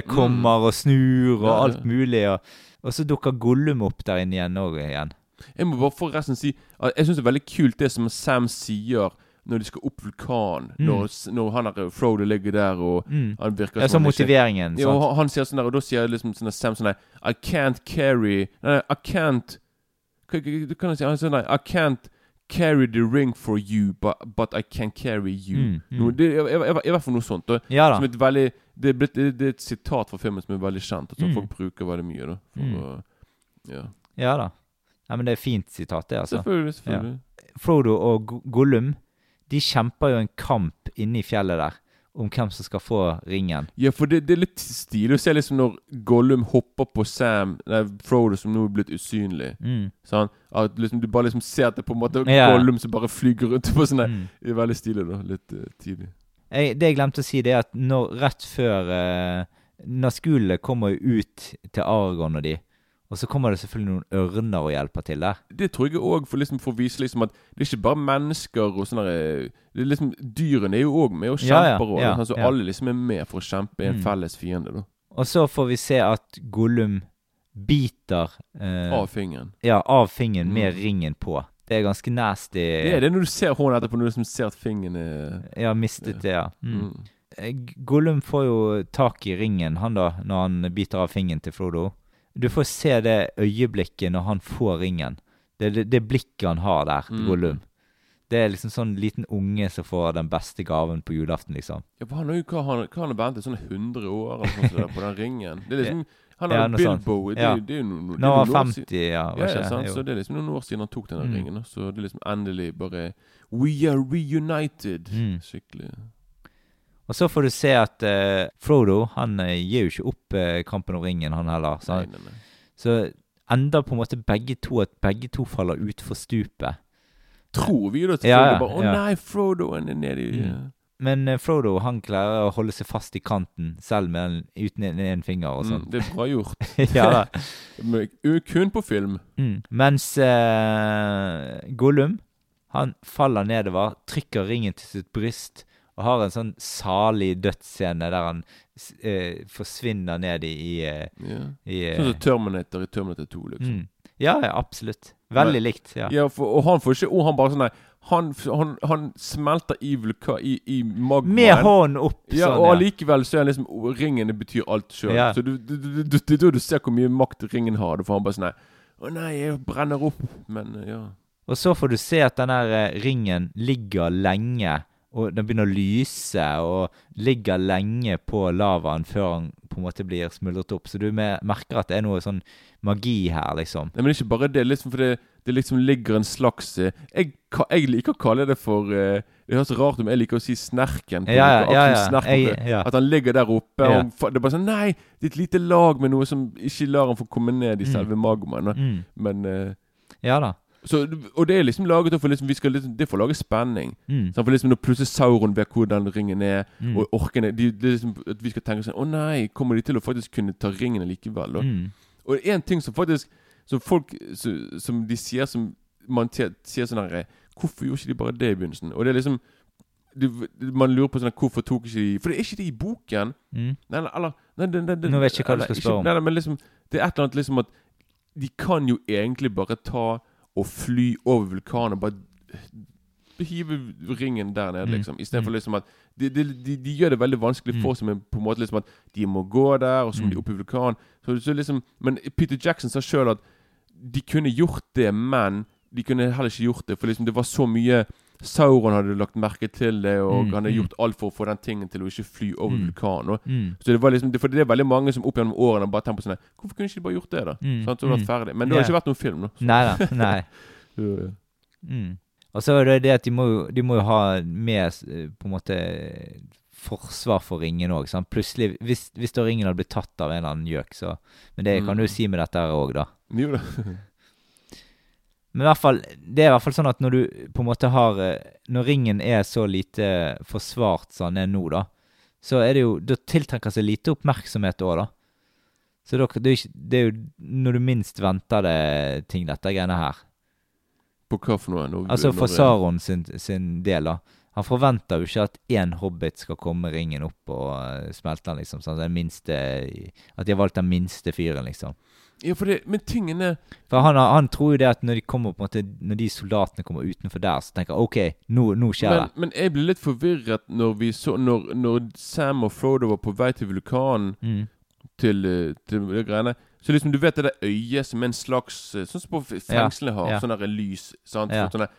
kommer mm. og snur og Ja, ja. alt mulig, og, og så dukker Gollum opp der inne igjen òg igjen. Jeg må bare forresten si at jeg syns det er veldig kult det som Sam sier når de skal opp vulkanen. Mm. Når, når han der Frodo ligger der og Mm. han virker Ja, så som ikke- motiveringen, Ja, og han, sier sånn der, og da sier liksom sånn Sam sånn der I can't carry Nei, I can't Hva kan han si? Han sier nei I can't carry the ring for you, but, but I can carry you. Mm, mm. Noe, det, er, i, hvert fall noe sånt. Og, Ja da. Som et veldig det det, det er et sitat fra filmen som er veldig kjent, og som Mm. folk bruker veldig mye. da for, Mm. ja. Ja da. Ja, men det er fint sitat, det, altså. Selvfølgelig. selvfølgelig. Frodo og Gollum de kjemper jo en kamp inne i fjellet der om hvem som skal få ringen. Ja, for det, det er litt stilig å se liksom når Gollum hopper på Sam Nei, Frodo som nå er blitt usynlig. Mm. Sånn, at liksom, Du bare liksom ser at det på en måte er Ja. Gollum som bare flyger rundt på sånn. Mm. Det er veldig stilig, da. Litt uh, tidlig. Jeg, det jeg glemte å si, det er at når, rett før uh, Naskulene kommer ut til Aragon og de, og så kommer det selvfølgelig noen ørner og hjelper til der. Det tror jeg òg, for, liksom, for å vise liksom at det er ikke bare mennesker og sånne det er liksom, Dyrene er jo òg med og Ja, ja, kjemper. og, ja, sånn, så ja. alle liksom er med for å kjempe en Mm. felles fiende. da Og så får vi se at Gollum biter eh, Av fingeren. Ja, av fingeren med Mm. ringen på. Det er ganske nasty. Det er det når du ser hånden etterpå, når du liksom ser at fingeren er Ja, mistet det, ja. Mm. mm. Eh, Gollum får jo tak i ringen, han da, når han biter av fingeren til Frodo. Du får se det øyeblikket når han får ringen. Det, det, det blikket han har der, Mm. Gollum. Det er liksom sånn liten unge som får den beste gaven på julaften, liksom. Ja, for han har jo hva han, hva han har ventet sånn 100 år eller sånt der, på den ringen. Det er liksom Han har ja, Bilbo det, Ja. det er jo noe, det Nå var noen år 50, siden. ja. Ja, ja, sant? Så det er liksom noen år siden han tok den Mm. ringen. Så det er liksom endelig bare We are reunited. Mm. Skikkelig. Og så får du se at uh, Frodo han eh, gir jo ikke opp uh, kampen om ringen, han heller. Så, Nei, han- nei, nei. så ender på en måte begge to at begge to faller utfor stupet. Tror vi da Ja, selvfølgelig ja, bare Å ja. nei, Frodo er nede i Mm. Men uh, Frodo han klarer å holde seg fast i kanten, selv med en, uten en, en finger og mm, sånn. Det er bra gjort. ja da. Kun på film. Mm. Mens uh, Gollum, han faller nedover, trykker ringen til sitt bryst og har en sånn salig dødsscene der han eh, forsvinner ned i, i, eh, Ja. i eh, Sånn som Terminator i Terminator 2, liksom. mm. Ja, ja, absolutt. Veldig Men- likt. Ja. Ja, for, og han får ikke ord, han bare sånn Nei, han, han, han smelter i vulkan i, i magmaen. Med hånden opp Ja, sånn. og ja. allikevel så er liksom Ringene betyr alt sjøl. Ja. Så du, du, du, du, det er da du ser hvor mye makt ringen har. Du får han bare sånn nei, Å nei, jeg brenner opp. Men ja. Og så får du se at den der eh, ringen ligger lenge, og den begynner å lyse, og ligger lenge på lavaen før han på en måte blir smuldret opp. Så du merker at det er noe sånn magi her, liksom. Nei, men ikke bare det. Liksom, for det, det liksom ligger en slags eh, jeg, jeg liker å kalle det for eh, Det høres rart ut, men jeg liker å si snerken. på Ja, ja, ja, ja. Jeg- ja. At han ligger der oppe. Ja. Og det er bare sånn Nei! Det er et lite lag med noe som ikke lar han få komme ned i Mm. selve mm. magomaen. Men uh, Ja da. Så, Og det er liksom laget for liksom, vi skal liksom, Det får lage spenning. Mm. For liksom Når plutselig Sauron vet hvor den ringen er, Mm. og orkene de, det er liksom, At vi skal tenke sånn Å nei, kommer de til å faktisk kunne ta ringene likevel? Og, Mm. Og en ting som faktisk Som folk så, Som de sier som Man sier sånn her Hvorfor gjorde ikke de bare det i begynnelsen? Og det er liksom det, Man lurer på sånn Hvorfor tok ikke de For det er ikke det i boken. Mm. Nei, nei, eller nei, nei, det, Nå vet jeg ikke hva du skal spørre om. Nei, nei, men liksom Det er et eller annet liksom at De kan jo egentlig bare ta og fly over vulkanen bare hive ringen der nede, Mm. liksom. Istedenfor Mm. liksom at de, de, de, de gjør det veldig vanskelig Mm. for seg men på en måte liksom at de må gå der, og så må Mm. de opp i vulkanen. Så, så liksom, men Peter Jackson sa sjøl at de kunne gjort det, men de kunne heller ikke gjort det, for liksom det var så mye Sauron hadde lagt merke til det, og Mm, han hadde mm. gjort alt for å få den tingen til å ikke fly over Mm. vulkanen. Mm. Så det var liksom, det- For det er veldig mange som opp gjennom årene bare tenker på sånn Hvorfor kunne ikke de bare gjort det, da? Mm, Sånn, så mm. ferdig Men det har ikke vært noen film, da. Nei da. Nei. Mm. Og så er det det at de må, de må jo ha med eh, på en måte forsvar for ringen òg. Plutselig, hvis, hvis da ringen hadde blitt tatt av en eller annen gjøk, så Men det kan du jo si med dette her òg, da. Jo da. Men i hvert fall, det er i hvert fall sånn at når du på en måte har eh, Når ringen er så lite forsvart som den er nå, da, så er det jo Da tiltrekker seg lite oppmerksomhet òg, da. Så det, er ikke, det er jo når du minst venter det ting, dette greiene her. På hva for noe? Når, Altså for Saron sin, sin del, da. Han forventer jo ikke at én hobbit skal komme ringen opp og eh, smelte den, liksom. Sånn, den minste, at de har valgt den minste fyren, liksom. Ja, for det, men tingene For han, han tror jo det at når de kommer på en måte Når de soldatene kommer utenfor der, så tenker han OK, nå, nå skjer men, det. men jeg ble litt forvirret når vi så Når, når Sam og Frodo var på vei til vulkanen Mm. til, eh, til de greiene Så liksom du vet det der øyet som er en slags eh, Sånn som på fengslene har. ja. Sånn der lys. Sant? Ja. Sånn der,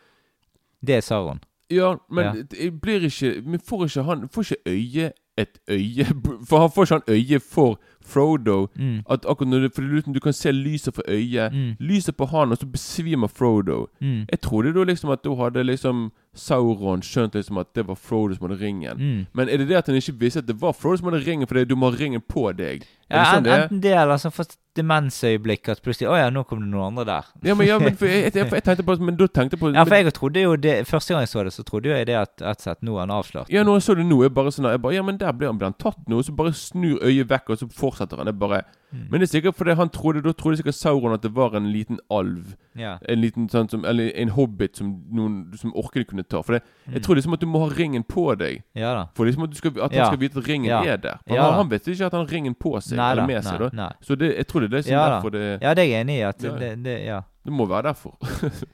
Det er Saron. ja, men Ja. det blir ikke Men får ikke han Får ikke øyet et øye For han får ikke han øye for Frodo. Mm. At akkurat når er liksom- du kan se lyset fra øyet. Mm. Lyset på han, og så besvimer Frodo. Mm. Jeg trodde da liksom at da hadde liksom Sauron skjønt liksom at det var Frodo som hadde ringen. Mm. Men er det det at han ikke visste at det var Frodo som hadde ringen fordi du må ha ringen på deg? Er Ja, det sånn det er? enten det, eller så fått demensøyeblikk at plutselig Å ja, nå kom det noen andre der. Ja, men, ja, men jeg, jeg, jeg tenkte på Men da tenkte på Ja, for jeg trodde jo det Første gang jeg så det, så trodde jo jeg det at og slett nå er han avslørt. Ja, når jeg så det nå, jeg bare sånn Jeg bare Ja, men der ble han, ble han tatt nå? Så bare snur øyet vekk, og så fortsetter han. Det bare Mm. Men det er sikkert fordi han trodde Da trodde sikkert Sauron at det var en liten alv. Yeah. En liten sånn som Eller en hobbit som noen som orkene kunne ta. For det, jeg Mm. tror liksom at du må ha ringen på deg. Ja da. For liksom at, du skal, at han Ja. skal vite at ringen Ja. er der. For Ja han, han vet ikke at han har ringen på seg Nei eller med med seg. da nei. Så det, jeg tror det er liksom Ja da. derfor det Ja, det er jeg enig i. At Ja, ja. det, det, ja. Det må være derfor.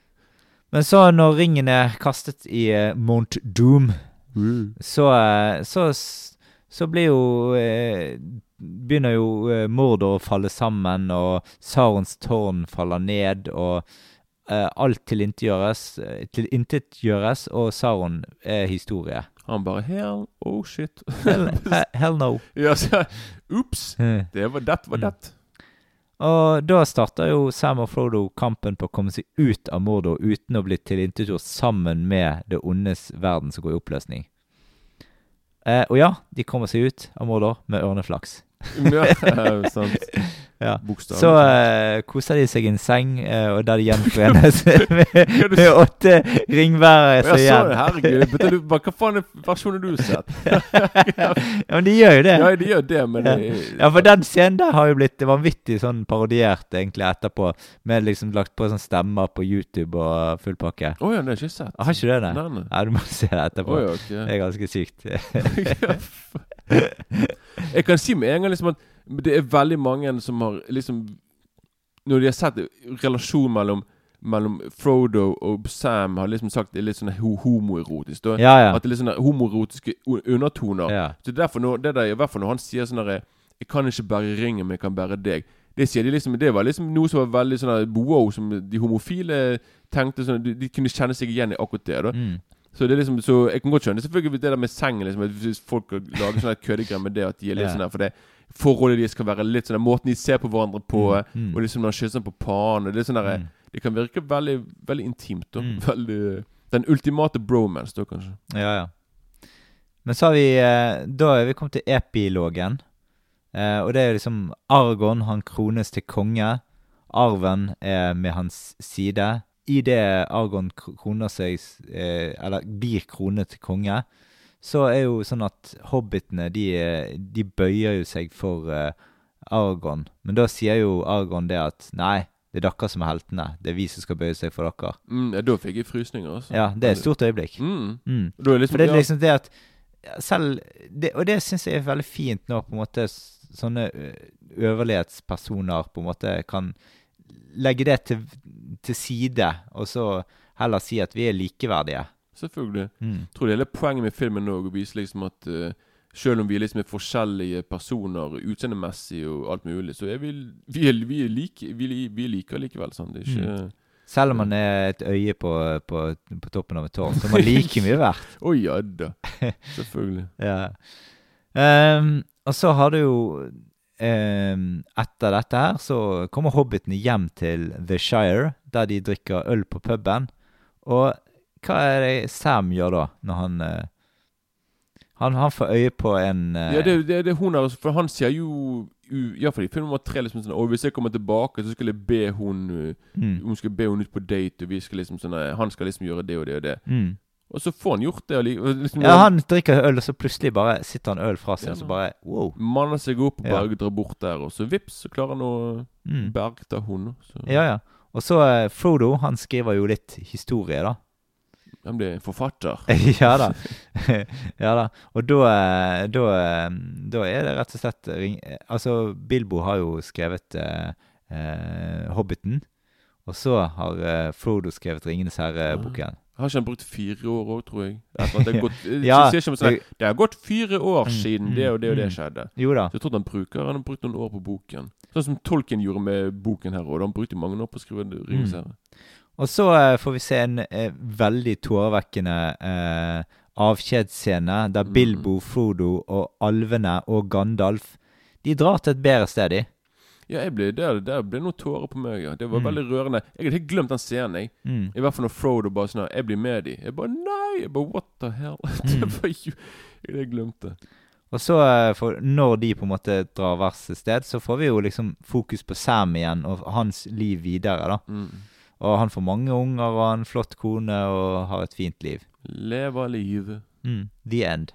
Men så, når ringen er kastet i uh, Mount Doom, så, uh, så, så blir jo eh, Begynner jo eh, Mordor å falle sammen, og Sarons tårn faller ned, og eh, alt tilintetgjøres, til tilintetgjøres, og Saron er historie. Han bare Hell, oh shit. Hell, hell no. ja, så, Ops! Eh. Det var det var det. Og da starter jo Sam og Frodo kampen på å komme seg ut av Mordor uten å bli tilintetgjort sammen med det ondes verden som går i oppløsning. Eh, og ja, de kommer seg ut av Mordor med ørneflaks. Ja, sant. Ja. Så uh, koser de seg i en seng, uh, og der de gjenforenes med, med åtte ringbærere. Som igjen- herregud. Du, hva faen er versjonen du har sett? ja, men de gjør jo det. Ja, de gjør det, men Ja. Ja, for den scenen der har jo blitt vanvittig sånn parodiert egentlig etterpå. Med liksom lagt på sånn stemmer på YouTube og full pakke. Å ja, det har jeg ikke sett. Har ikke det? Nei, nei. Ja, du må se det etterpå. Oh, ja, okay. Det er ganske sykt. Jeg kan si med en gang liksom at det er veldig mange som har liksom Når de har sett relasjonen mellom mellom Frodo og Sam, har liksom sagt det er litt sånn homoerotisk. da. Ja, ja. At det er litt sånne homoerotiske undertoner. Ja. Så derfor når, det der, I hvert fall når han sier sånn herre 'Jeg kan ikke bære ringen, men jeg kan bære deg'. Det sier de liksom Det var liksom noe som var veldig sånn wow, som de homofile tenkte sånn De, de kunne kjenne seg igjen i akkurat det. da Mm. Så det er liksom, så jeg kan godt skjønne selvfølgelig det der med sengen. Liksom, Hvis folk lager sånne køddegreier med det, at de er litt Ja. sånn der For det forholdet deres kan være litt sånn der, Måten de ser på hverandre på, Mm, mm. og liksom når han kysser på pannen Det er sånn der, Mm. Det kan virke veldig veldig intimt. Og, Mm. Veldig Den ultimate bromance, da, kanskje. Ja, ja. Men så har vi eh, Da er vi kommet til epilogen. Eh, og det er liksom Argon, han krones til konge. Arven er med hans side. I det Argon kroner seg eh, Eller blir kronet til konge, så er jo sånn at hobbitene, de, de bøyer jo seg for eh, Argon. Men da sier jo Argon det at nei, det er dere som er heltene. Det er vi som skal bøye seg for dere. Mm, ja, da fikk jeg frysninger, altså. Ja, det er et stort øyeblikk. Mm. Mm. Det liksom, For det er liksom det at selv det, Og det syns jeg er veldig fint nå, på en måte sånne øverlighetspersoner på en måte kan legge det til, til side, og så heller si at vi er likeverdige. Selvfølgelig. Mm. Jeg tror det hele poenget med filmen òg å vise liksom at uh, selv om vi liksom er forskjellige personer utseendemessig og alt mulig, så er vi, vi, er, vi, er like, vi, vi liker likevel. sånn Det er ikke Selv om man er et øye på, på, på toppen av et tårn, så er man like mye verdt. Å ja da. Selvfølgelig. Ja. Um, og så har du jo Etter dette her så kommer hobbitene hjem til The Shire, der de drikker øl på puben. Og hva er det Sam gjør da, når han eh, han, han får øye på en eh, Ja, det, det, det hun er, For han sier jo Iallfall i film nummer tre liksom sånn Og hvis jeg kommer tilbake, så skal jeg be hun uh, mm, Hun skal be hun ut på date, og vi skal liksom sånn Han skal liksom gjøre det og det og det. mm, Og så får han gjort det. Liksom, Ja, han drikker øl, og så plutselig bare sitter han øl fra seg, Ja, og så bare wow. manner seg opp og Ja. bare drar bort der, og så vips, så klarer han å Mm. bergta hunden. Ja, ja. Og så uh, Frodo, han skriver jo litt historie, da. han blir forfatter. ja da. ja da. Og da, eh, da, eh, da er det rett og slett ring... Altså, Bilbo har jo skrevet uh, uh, Hobbiten. Og så har Frodo skrevet Ringenes herre-boken. Har ikke han brukt fire år òg, tror jeg? Det, er gått, Ja, sånn, det- har gått fire år Mm, siden det og det og det mm. skjedde. Jo da. Så jeg tror han bruker Han har brukt noen år på boken. Sånn som Tolkien gjorde med boken her òg. Han brukte mange år på å skrive Ringenes Mm. Og så uh, får vi se en uh, veldig tårevekkende uh, avskjedsscene der Mm. Bilbo, Frodo og alvene og Gandalf De drar til et bedre sted, de. Ja, jeg ble, der, der ble noen tårer på meg. ja Det var Mm. veldig rørende. Jeg hadde helt glemt den scenen. jeg Mm. I hvert fall når Frodo bare sånn Jeg blir med de. Jeg bare Nei! Jeg bare What the hell? Mm. det var jo Jeg glemte. Og så, eh, for når de på en måte drar hvert sitt sted, så får vi jo liksom fokus på Sam igjen og hans liv videre, da. Mm. Og han får mange unger og en flott kone og har et fint liv. Leve livet. Mm. The end.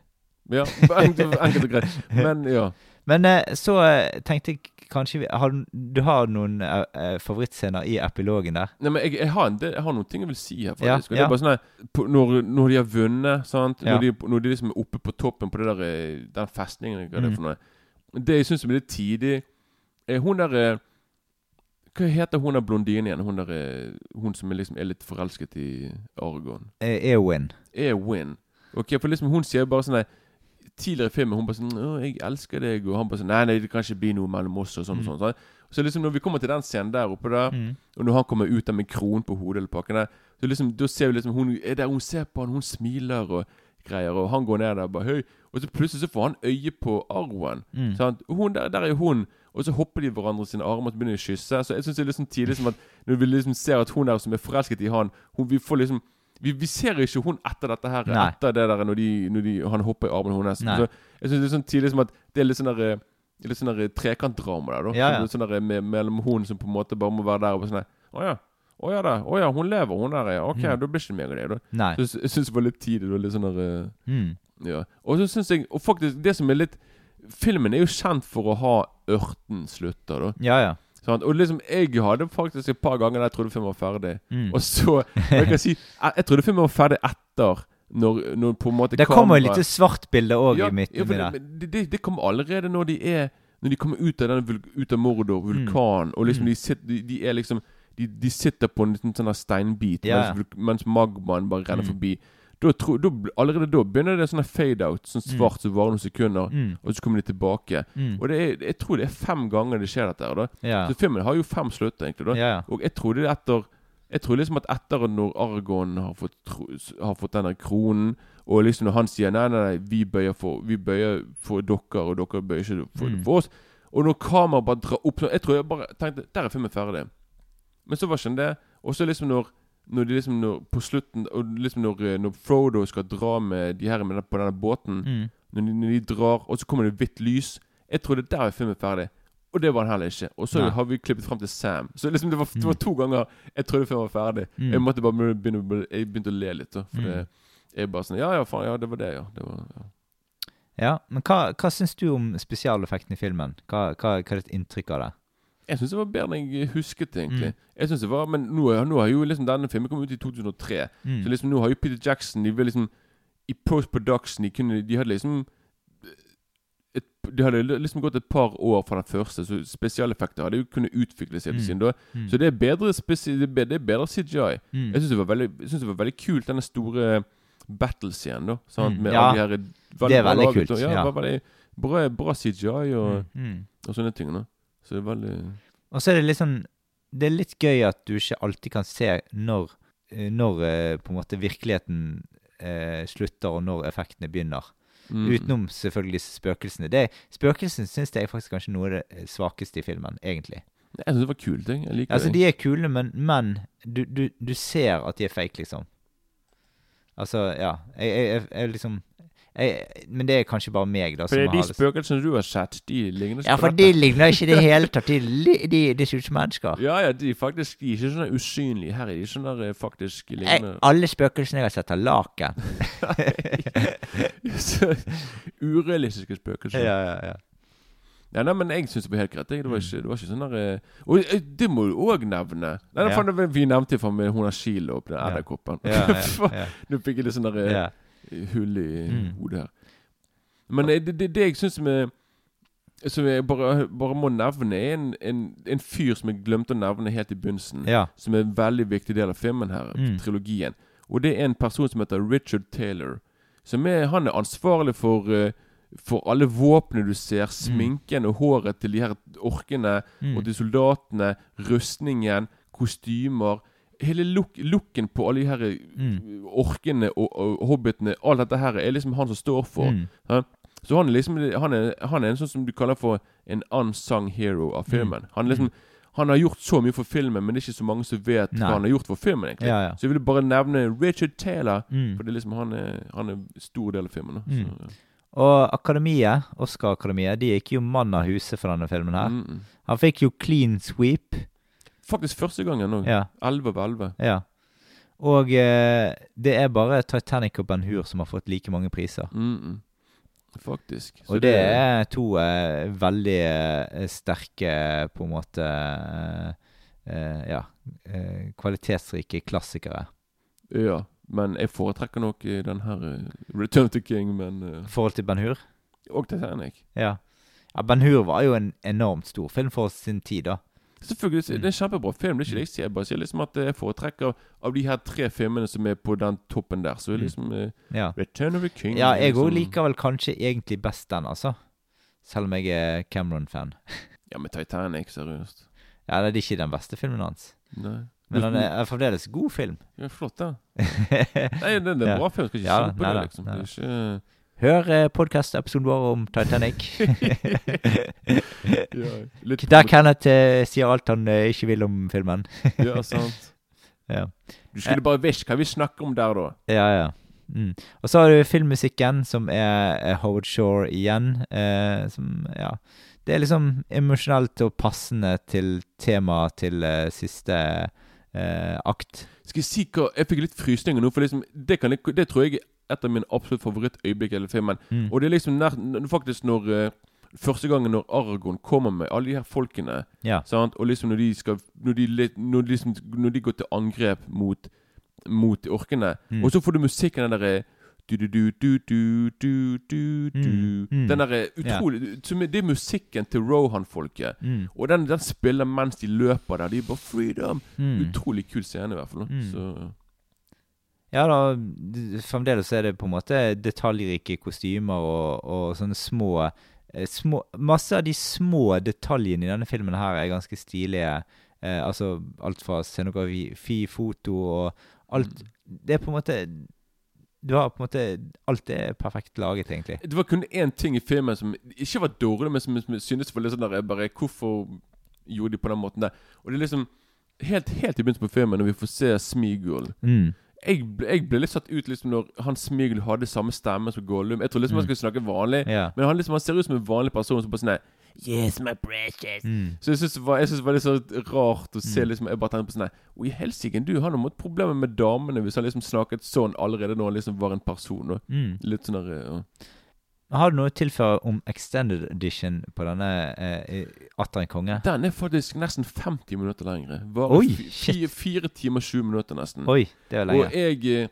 Ja, enkelt enkelt og greit. Men ja. Men eh, så eh, tenkte jeg kanskje vi, har, du- har noen uh, favorittscener i epilogen der? Nei, men jeg, jeg, har en jeg har noen ting jeg vil si her. Faktisk ja. bare sånn når, når de har vunnet, sant? Når, de, når de liksom er oppe på toppen på det der, eh, den festningen hva mm. det for noe Det jeg syns er litt tidig Hun der Hva heter hun der blondinen igjen? Hun der Hun som er liksom er litt forelsket i Argon. Eowyn. Eowyn. Ok, for liksom Hun sier bare sånn her Tidligere i filmen hun bare sånn jeg elsker deg', og han bare sånn 'Nei, nei, det kan ikke bli noe mellom oss', og sånn og Mm. sånn. sånn. Så liksom når vi kommer til den scenen der oppe der Mm. og når han kommer ut der med kronen på hodet eller pakken der, så liksom, da ser vi liksom hun er der, hun ser på han, hun smiler og greier, og han går ned der bare høy. Og så plutselig så får han øye på Arwen. Mm. Sant? Hun der, der er hun. Og så hopper de i hverandre sine armer og begynner å kysse. Så jeg syns det er liksom tidlig som at når vi liksom ser at hun der som er forelsket i han, hun, vi får liksom vi, vi ser ikke hun etter dette her, Nei. etter det der når, de, når de, han hopper i armen hennes. Så jeg syns det er sånn tidlig som at det er litt sånn der, eh, Litt sånn der trekantdrama der, da. Ja, ja. Sånn der med, mellom hun som på en måte bare må være der og sånn Å ja. Å ja da. Å ja, hun lever, hun der, ja. Ok, Mm. da blir ikke mer av det, da. Nei. Så jeg syns det var litt tidlig. Da, litt sånn der eh, Mm. Ja. Og så syns jeg Og faktisk, det som er litt Filmen er jo kjent for å ha ørten slutter, da. Ja, ja. Sant? Og liksom, jeg hadde faktisk et par ganger der jeg trodde filmen var ferdig. Mm. Og så og Jeg kan si Jeg, jeg trodde filmen var ferdig etter Når, når på en måte Det kommer kamera- litt svart-bilde òg ja, i midten. ja, det, det, det, det kommer allerede når de er Når de kommer ut av denne Ut av Mordor, vulkanen, og liksom Mm. de, sitter, de, de er liksom de, de sitter på en liten sånn steinbit ja. mens, mens magmaen bare renner Mm. forbi. Da, tro, da, allerede da begynner det sånn der fade-out, sånn svart som varer noen sekunder, Mm. og så kommer de tilbake. Mm. Og det er, jeg tror det er fem ganger det skjer dette her. da Ja. Så filmen har jo fem slutter, egentlig. da ja. Og jeg er etter Jeg trodde liksom at etter når Argon har fått, tro, har fått denne kronen, og liksom når han sier nei, nei, nei, vi bøyer for, vi bøyer for dere, og dere bøyer ikke for, Mm. for oss Og når kameraet bare drar opp sånn Jeg tror jeg bare tenkte Der er filmen ferdig. Men så var ikke den det. Og så liksom når når de liksom når, På slutten Og liksom når, eh, når Frodo skal dra med de her med den, på denne båten Mm. når, de, når de drar, og så kommer det hvitt lys Jeg trodde der er filmen ferdig. Og det var den heller ikke. Og så Nei. har vi klippet frem til Sam. Så liksom det var, det Mm. var to ganger jeg trodde filmen var ferdig. Mm. Jeg måtte bare begynne, jeg begynte å le litt. Da, for Mm. det er bare sånn Ja, ja, faen. Ja, det var det, ja. Det var, ja. ja. Men hva, hva syns du om spesialeffekten i filmen? Hva, hva, hva er ditt inntrykk av det? Jeg syns det var bedre enn jeg husket, egentlig. Mm. Jeg synes det var, Men nå, nå har jo liksom denne filmen kommet ut i 2003. Mm. Så liksom nå har jo Peter Jackson De vil liksom I post-production de, kunne, de hadde liksom et, De hadde liksom gått et par år fra den første, så spesialeffekter hadde jo kunnet utvikle seg Mm. siden da. Mm. Så det er bedre, spesi det er bedre, det er bedre CGI. Mm. Jeg syns det, det var veldig kult, denne store battle-scenen. da sant? Mm. Med Ja, alle de her det er veldig kult, og- Ja, ja. var veldig bra, bra CGI og, og sånne ting. da Så det er veldig Og så er det litt sånn Det er litt gøy at du ikke alltid kan se når, eh, når eh, på en måte virkeligheten eh, slutter, og når effektene begynner. mm. Utenom selvfølgelig spøkelsene. Det, spøkelsene syns jeg er faktisk kanskje noe av det eh, svakeste i filmen, egentlig. Jeg syns det var kule ting. jeg liker Altså, det. de er kule, men, men du, du, du ser at de er fake, liksom. Altså, ja. Jeg, jeg, jeg, jeg liksom jeg, Men det er kanskje bare meg, da. For som de har spøkelsene du har sett, de ligner Ja, for de ligner ikke i det hele tatt. De, de, de ser ut som mennesker. Ja, ja, de er faktisk De er ikke sånn usynlige. Her er de sånn der eh, faktisk Jeg, alle spøkelsene jeg har sett, har laken. Urealistiske spøkelser. ja, ja, ja. Ja, nei, men jeg syns det var helt greit. Det var ikke, det var ikke sånn der eh, Og eh, det må du òg nevne. Nei, Ja. faen, Vi nevnte for meg hun har og den Ja. edderkoppen. Ja, ja, ja. Nå fikk jeg litt sånn der eh, Ja. Hull i Mm. hodet her. Men det, det, det jeg syns Som jeg bare, bare må nevne, er en, en, en fyr som jeg glemte å nevne helt i begynnelsen. Ja. Som er en veldig viktig del av filmen her, Mm. trilogien. Og det er en person som heter Richard Taylor. Som er, han er ansvarlig for uh, For alle våpnene du ser, sminken og håret til de her orkene Mm. og til soldatene, rustningen, kostymer Hele look, looken på alle de her Mm. orkene og, og hobbitene Alt dette her er liksom han som står for. Mm. Ja. Så han er liksom han er, han er en sånn som du kaller for en unsung hero av filmen. Han er liksom Han har gjort så mye for filmen, men det er ikke så mange som vet Nei. hva han har gjort for filmen. egentlig Ja, ja. Så jeg ville bare nevne Richard Taylor, Mm. for det liksom han er, han er stor del av filmen. Mm. Så, ja. Og Akademiet, Oscar-akademiet, de gikk jo mann av huset for denne filmen her. Mm, mm. Han fikk jo clean sweep. Faktisk første gangen òg. Ja. 11 av 11. ja. Og eh, det er bare Titanic og Ben Hur som har fått like mange priser. Mm, mm. Faktisk. Så Og det er to eh, veldig eh, sterke, på en måte eh, eh, Ja. eh, kvalitetsrike klassikere. Ja. Men jeg foretrekker nok eh, den her eh, Return to King, men eh, forhold til Ben Hur. Og Titanic. Ja. ja. Ben Hur var jo en enormt stor film for sin tid, da. Selvfølgelig, Mm. Det er en kjempebra film. Det er ikke det jeg sier. Jeg bare sier liksom at jeg foretrekker av de her tre filmene som er på den toppen der, så er Mm. liksom eh, Ja. Return of the King Ja, jeg òg liksom- liker vel kanskje egentlig best den, altså. Selv om jeg er Cameron-fan. Ja, men Titanic, seriøst. Ja, det er ikke den beste filmen hans. Nei. Men den er, fremdeles god film. Ja, flott, da. Nei, det, er en bra film. Skal ikke Ja, si på det, liksom. nei Det er ikke Hør eh, podkast-episoden vår om Titanic. ja, litt Der Kenneth eh, sier alt han eh, ikke vil om filmen. Ja, sant. Ja, Du skulle bare visst hva vi snakker om der, da. ja. ja. Mm. Og så har du filmmusikken, som er, er Howard Shore igjen. Eh, som, ja Det er liksom emosjonelt og passende til temaet til eh, siste eh, akt. Skal jeg si hva Jeg fikk litt frysninger nå, for liksom det, kan jeg, det tror jeg er et av mine absolutt favorittøyeblikk i hele filmen. Mm. Og det er liksom nær, faktisk når eh, Første gangen når Aragon kommer med alle de her folkene Ja. sant? Og liksom når de skal Når de, når de, liksom, når de går til angrep mot Mot orkene Mm. Og så får du musikken den derre du, du, du, du, du, du, du, du. Mm. Den derre utrolig er- Det er musikken til Rohan-folket. Mm. Og den, den spiller mens de løper der. De er bare freedom. Mm. Utrolig kul scene, i hvert fall. Mm. Så Ja da, fremdeles er det på en måte detaljrike kostymer og, og sånne små, eh, små Masse av de små detaljene i denne filmen her er ganske stilige. Eh, altså alt fra scenografi, foto og alt Det er på en måte Du har på en måte Alt er perfekt laget, egentlig. Det var kun én ting i filmen som ikke var dårlig, men som som synes var litt sånn der bare Hvorfor gjorde de på den måten der? Og det er liksom Helt, helt i begynnelsen på filmen, når vi får se Smigol Mm. Jeg, jeg ble litt satt ut liksom når han Smigel hadde samme stemme som Gollum. Jeg trodde liksom han Mm. skulle snakke vanlig, yeah. men han liksom han ser ut som en vanlig person. Som bare sånn Yes, my precious. Mm. Så jeg syns det, det var litt sånn rart å se Mm. liksom Jeg bare tenkte på sånn her, i helsike, du har noe måttet problemer med damene hvis han liksom snakket sånn allerede når han liksom var en person. Og, Mm. Litt sånn der ja. Har du noe å tilføre om extended edition på denne eh, Atter en konge? Den er faktisk nesten 50 minutter lengre. Oi, shit. fire, fire timer 20 minutter, nesten. Oi, det er lenge. Og jeg eh,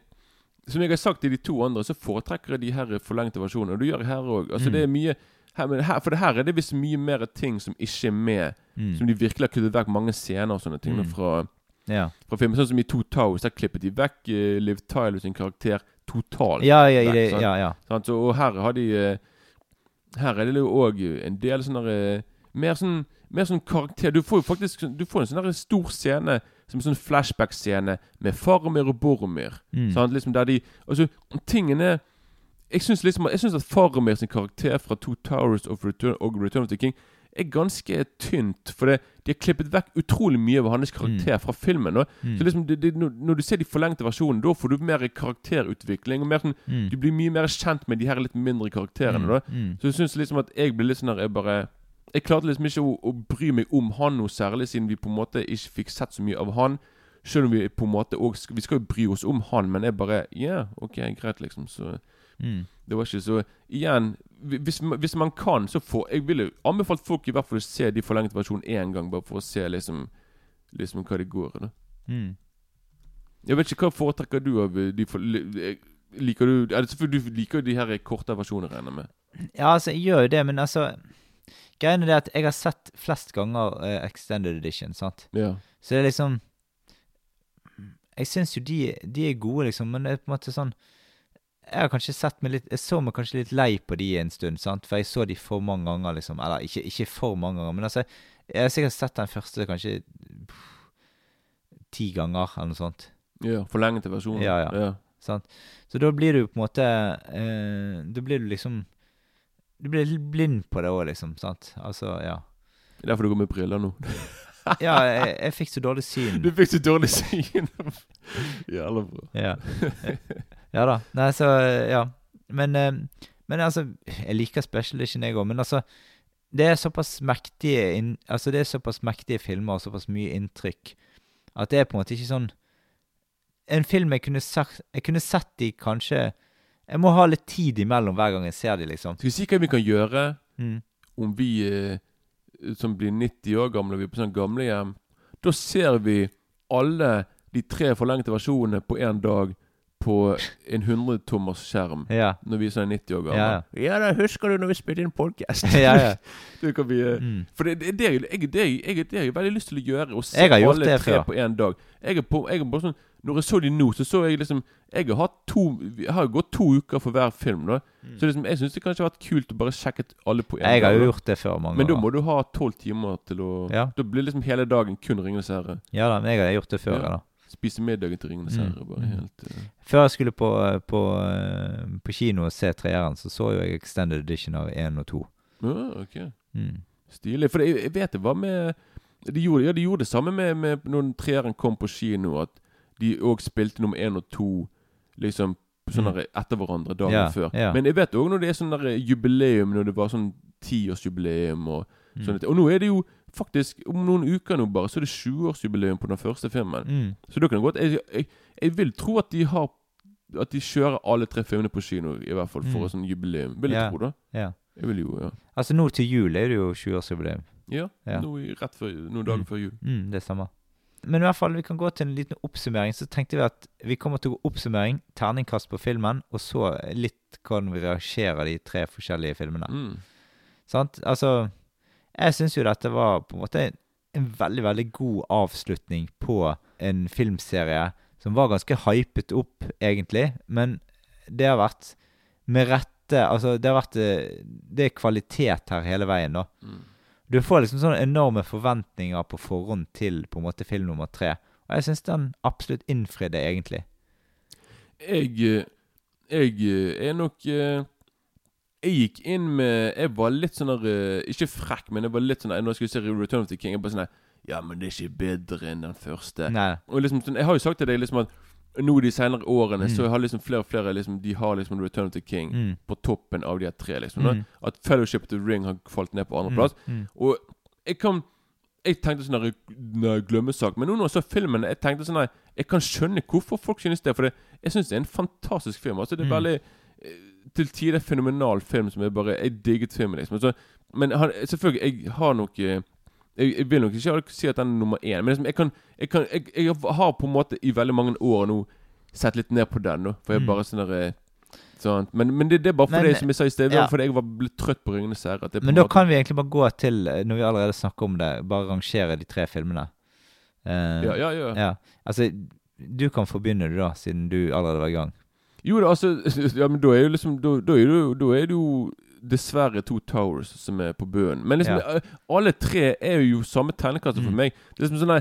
Som jeg har sagt til de to andre, så foretrekker jeg de her forlengte versjonene. Og du gjør her òg. Altså, Mm. det er mye her, her, For det her er det visst mye mer ting som ikke er med. Mm. Som de virkelig har kuttet vekk mange scener og sånne ting Mm. fra, Ja. fra filmen. Sånn som i To Towers, der klippet de vekk uh, Liv Tyler sin karakter totalt. Ja, ja, i det, sant? ja, ja. Sant? Så, og her har de eh, Her er det jo òg en del sånne eh, Mer sånn Mer sånn karakter Du får jo faktisk sånn- Du får en sånn stor scene Som en sånn flashback-scene med Faramir og Boromir. Mm. Sant? Liksom der de Altså, tingene Jeg syns liksom Jeg synes at Faramir sin karakter fra Two Towers of Return, og Return of the King er ganske tynt. For det, de har klippet vekk utrolig mye av hans karakter fra filmen. Og, Mm. Så liksom, det, det, når, du ser de forlengte versjonene, da får du mer karakterutvikling. Og mer sånn, Mm. Du blir mye mer kjent med de her litt mindre karakterene. da Mm. Så jeg syns liksom at jeg blir litt sånn der Jeg bare Jeg klarte liksom ikke å, å bry meg om han noe særlig, siden vi på en måte ikke fikk sett så mye av han. Selv om vi på en måte også, Vi skal jo bry oss om han, men jeg bare Ja, ok, greit, liksom. Så Mm. det var ikke så Igjen, hvis, hvis man kan, så får Jeg ville anbefalt folk i hvert fall å se de forlengte versjonene én gang, bare for å se liksom Liksom hva det går i. Mm. Jeg vet ikke hva foretrekker du av de for, Liker du er det Selvfølgelig du liker jo de her korte versjonene, regner jeg med. Ja, altså, jeg gjør jo det, men altså Greia er at jeg har sett flest ganger uh, Extended Edition, sant? Ja. Så det er liksom Jeg syns jo de, de er gode, liksom, men det er på en måte sånn Jeg har kanskje sett meg litt Jeg så meg kanskje litt lei på de en stund, sant? For jeg så de for mange ganger, liksom. Eller ikke, ikke for mange ganger, men altså Jeg har sikkert sett den første kanskje pff, ti ganger, eller noe sånt. ja Forlengete versjoner. Ja, ja. Sant? Så da blir du på en måte eh, Da blir du liksom Du blir litt blind på det òg, liksom. Sant? Altså, ja. Det er derfor du går med briller nå. Ja, jeg, jeg fikk så dårlig syn. Du fikk så dårlig syn. Jævla bra. Ja. ja da. Nei, så Ja. Men, eh, men altså Jeg liker Special Edition, jeg òg, men altså Det er såpass mektige inn, Altså det er såpass mektige filmer og såpass mye inntrykk at det er på en måte ikke sånn En film jeg kunne sagt Jeg kunne sett de kanskje Jeg må ha litt tid imellom hver gang jeg ser de, liksom. Skal vi si hva vi kan gjøre Mm. om vi eh, som blir 90 år gamle, vi er på sånn gamlehjem Da ser vi alle de tre forlengte versjonene på én dag på en 100-tommers skjerm. Ja. Når vi er sånn 90 år gamle. Ja, ja da husker du når vi spilte inn podcast? ja, ja. det kan vi, eh, Mm. For det, det, det, er jeg, det, er- jeg, det har jeg veldig lyst til å gjøre. Å se alle det tre på én dag. Jeg er på, jeg er på sånn Når jeg så de nå, så så jeg liksom Jeg har hatt to Jeg har gått to uker for hver film. da Så liksom, jeg syns det kanskje har vært kult å bare sjekke alle på én Jeg har jo gjort det før mange Men da må du ha tolv timer til å Ja. Da blir liksom hele dagen kun Ringenes herre. Ja da, men jeg har gjort det før, Ja. da. Spise middagen til Ringenes Mm. herre. Bare Mm. helt eh, Før jeg skulle på, på, eh, på kino og se treeren, så så jo jeg Extended Edition av 1 og 2. Ja, ok. Mm. Stilig. For jeg, jeg vet det var med de gjorde, Ja, de gjorde det samme med, med når treeren kom på kino, at de òg spilte nummer 1 og 2 liksom sånn Mm. etter hverandre dagen Ja, før. ja. Men jeg vet òg når det er sånn jubileum, når det var sånn tiårsjubileum og Mm. sånne ting. Og nå er det jo faktisk Om noen uker nå bare, så er det 20-årsjubileum på den første filmen. Mm. Så da kan det godt jeg, jeg, jeg vil tro at de har At de kjører alle tre filmene på kino, i hvert fall for Mm. et sånn jubileum. Vil jeg yeah. tro, da. Ja. Jeg vil jo, ja. Altså nå til jul er det jo 20-årsjubileum. Ja, Ja. Nå rett før, noen dager Mm. før jul. Mm, det samme. Men i hvert fall, vi kan gå til en liten oppsummering. Så tenkte vi at vi kommer til å gå oppsummering, terningkast på filmen, og så litt hvordan vi reagerer de tre forskjellige filmene. Mm. Sant? Altså, jeg syns jo dette var på en måte en veldig, veldig god avslutning på en filmserie som var ganske hypet opp, egentlig. Men det har vært med rette Altså, det har vært eh, Det er kvalitet her hele veien, da. Mm. Du får liksom sånne enorme forventninger på forhånd til på en måte film nummer tre. Og jeg syns den absolutt innfridde, egentlig. Jeg eh, Jeg eh, er nok Jeg gikk inn med Jeg var litt sånn der eh, Ikke frekk, men jeg var litt sånn der, Når jeg skulle se Return of the King, jeg bare sånn der, Ja, men det er ikke bedre enn den første. Nei. Og liksom sånn Jeg har jo sagt til deg liksom at nå de senere årene Mm. så har liksom flere og flere liksom De har liksom Return of the King Mm. på toppen av de her tre. liksom. Mm. At Fellowship of the Ring har falt ned på Mm. andreplass. Mm. Og jeg kan Jeg tenkte sånn der, glemmesak. Men nå når jeg så filmen, jeg tenkte sånn nei, Jeg kan skjønne hvorfor folk synes det. For det, jeg syns det er en fantastisk film. Altså Det er Mm. veldig Til tider fenomenal film som jeg bare Jeg digget filmen, liksom. Så, men han, selvfølgelig, jeg har nok eh, jeg, jeg vil nok ikke si at den er nummer én, men liksom, jeg kan, jeg, kan jeg, har på en måte i veldig mange år nå sett litt ned på den. nå For jeg Mm. bare sånn der, eh, sånn. Men, men det, det er bare Men- det som jeg sa i sted, ja. fordi jeg var blitt trøtt på Ringenes herre. det Men da måte- kan vi egentlig bare gå til, eh, når vi allerede snakker om det, bare rangere de tre filmene. Uh, Ja, ja, ja. ja. Altså, du kan få begynne, du, da, siden du allerede var i gang. Jo da, altså Ja, men da er jo liksom Da, da, er, det jo, da er det jo dessverre to Towers som er på bøen. Men liksom Ja. eh, alle tre er jo samme terningkast for Mm. meg. Det er liksom sånn nei,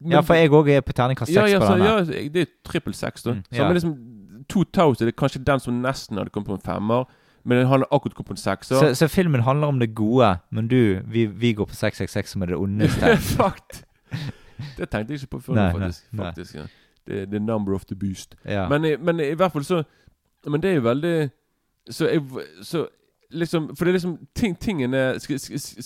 men- Ja, for jeg òg er på terningkast ja, seks ja, på så, denne. ja, det er trippel seks, da. Mm, Så, ja. men liksom To Towers er det kanskje den som nesten hadde kommet på en femmer. Men den handler akkurat kommet på en sekser. Så, så filmen handler om det gode, men du, vi, vi går på 666 som er det ondeste. Fakt! Det tenkte jeg ikke på før, Nei, faktisk. nei, faktisk. nei. ja. Det er number of the beast. Ja. Men, i- men i hvert fall så Men det er jo veldig Så jeg Så liksom For det er liksom ting, Tingene skal,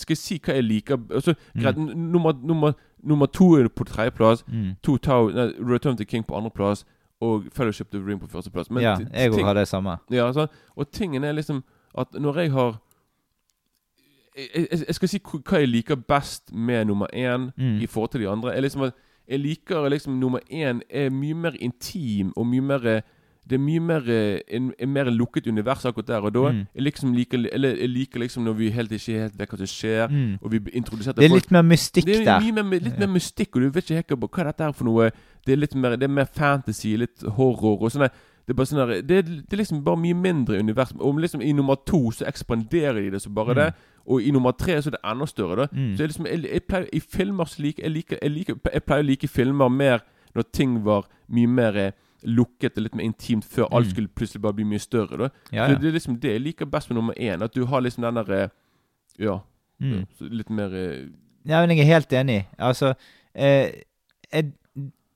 jeg si hva jeg liker altså, Greit, nummer, nummer, nummer to er på tredjeplass. Mm. To Tower, nei, Return the King på andreplass. Og Fellowship of the Ring på førsteplass. Men ja, jeg òg har det samme. ja, altså, og tingen er liksom at når jeg har jeg, jeg, jeg skal si hva jeg liker best med nummer én Mm. i forhold til de andre. Er liksom at Jeg liker liksom nummer én er mye mer intim og mye mer Det er mye mer eh, en, en mer lukket univers akkurat der og da. Mm. Jeg, liksom liker, eller jeg liker liksom når vi helt ikke helt vet hva som skjer, Mm. og vi introduserer Det er folk- litt mer mystikk der. det er mye mer, litt mer mystikk, og du vet ikke helt hva dette er for noe. Det er litt mer, det er mer fantasy, litt horror og sånn. Det er bare sånn det, det er liksom bare mye mindre univers. Og liksom i nummer to så ekspanderer de det så bare Mm. det. Og i nummer tre så er det enda større. da Mm. Så jeg, liksom, jeg, jeg pleier, I filmer så like, jeg, liker, jeg, liker, jeg pleier å like filmer mer når ting var mye mer eh, lukket og litt mer intimt før alt Mm. skulle plutselig bare bli mye større. da Ja, Så. Det er liksom det jeg liker best med nummer én. At du har liksom den der eh, Ja. Mm. Litt mer eh, Ja, men jeg er helt enig. Altså, eh, jeg,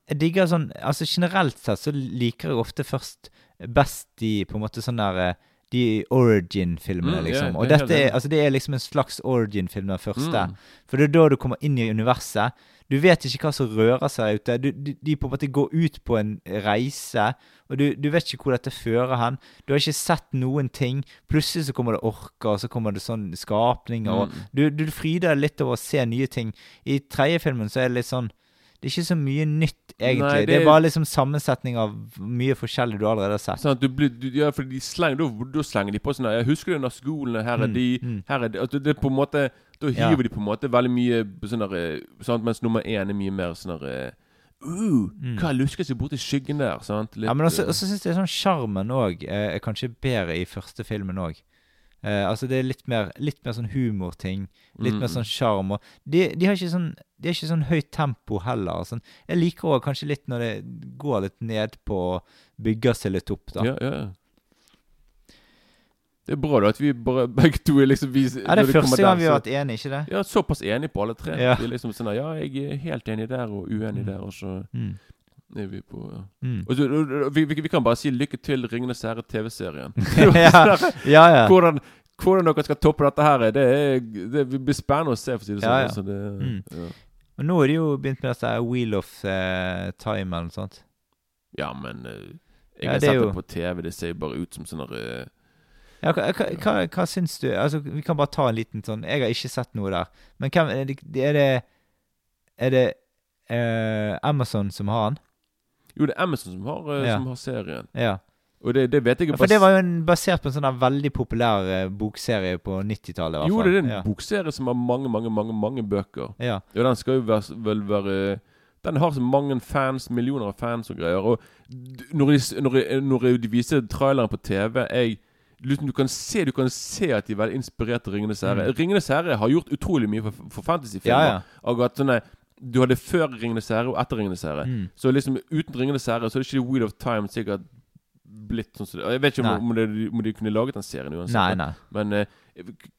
jeg digger sånn Altså generelt sett så liker jeg ofte først best de på en måte sånn der De origin-filmene, Mm, liksom. Og jeg er dette er, altså, det er liksom en slags origin-film, den første. Mm. For det er da du kommer inn i universet. Du vet ikke hva som rører seg ute. Du, de, de på en måte går ut på en reise, og du, du vet ikke hvor dette fører hen. Du har ikke sett noen ting. Plutselig så kommer det orker, og så kommer det sånn skapninger. og Mm. du, du fryder litt over å se nye ting. I tredje filmen så er det litt sånn Det er ikke så mye nytt, egentlig. Nei, det, det er bare liksom sammensetning av mye forskjellig du allerede har sett. Sånn at du blir du, Ja, for de slenger Da, slenger de på sånn Jeg husker det under skolen Her er Mm, de mm. Her er de at det er på en måte Da Ja. hiver de på en måte veldig mye sånn der eh, sant? Mens nummer én er mye mer sånn der uh, Hva lusker seg borti skyggen der? Sant? Litt. Ja, men også, eh, også syns jeg sånn sjarmen òg er kanskje bedre i første filmen òg. Eh, altså det er litt mer, litt mer sånn humorting. Litt Mm, mer sånn sjarm. De, de har ikke sånn De har ikke sånn høyt tempo heller. Sånn. Jeg liker òg kanskje litt når det går litt ned på og bygger seg litt opp, da. ja, ja, ja. Det er bra da at vi bare begge to er liksom vi, Ja, det er første gang vi har vært enige, ikke det? Ja, såpass enige på alle tre. Ja. Vi er liksom sånn Ja, jeg er helt enig der og uenig der, og så Mm. Er vi på ja. Mm. Og vi, vi, vi kan bare si lykke til Ringenes herre TV-serien. ja, ja, ja. hvordan, hvordan dere skal toppe dette her, det, er, det blir spennende å se, for å si det sånn. Ja, ja. Altså, det, Mm. ja. Og nå er de jo begynt med dette Wheel of uh, Time eller noe sånt. ja, men uh, jeg Ja, har sett det på TV. Det ser jo bare ut som sånn der, eh, Ja, hva, hva, hva, hva syns du? Altså, Vi kan bare ta en liten sånn Jeg har ikke sett noe der. Men hvem er det Er det, er det Amazon som har den? Jo, det er Amazon som har, eh, Ja. som har serien. Ja. Og det, det vet jeg Ja, For det var jo en, basert på en sånn veldig populær eh, bokserie på 90-tallet. Jo, det er en ja. bokserie som har mange, mange, mange mange bøker. Ja. Og den skal jo være, vel være Den har så mange fans, millioner av fans og greier. Og når de, når de, når de viser traileren på TV jeg, liksom, du, kan se, du kan se at de er veldig inspirert av Ringenes herre. Mm. Ringenes herre har gjort utrolig mye for, for fantasyfilmer. Ja, ja. Og at sånne, du hadde før Ringenes herre og etter Ringenes herre. Mm. Så liksom uten Ringenes herre så er det ikke Wheel of Time sikkert blitt sånn som det Jeg vet ikke om, om, de, om de kunne laget den serien uansett. Nei, nei. Men eh,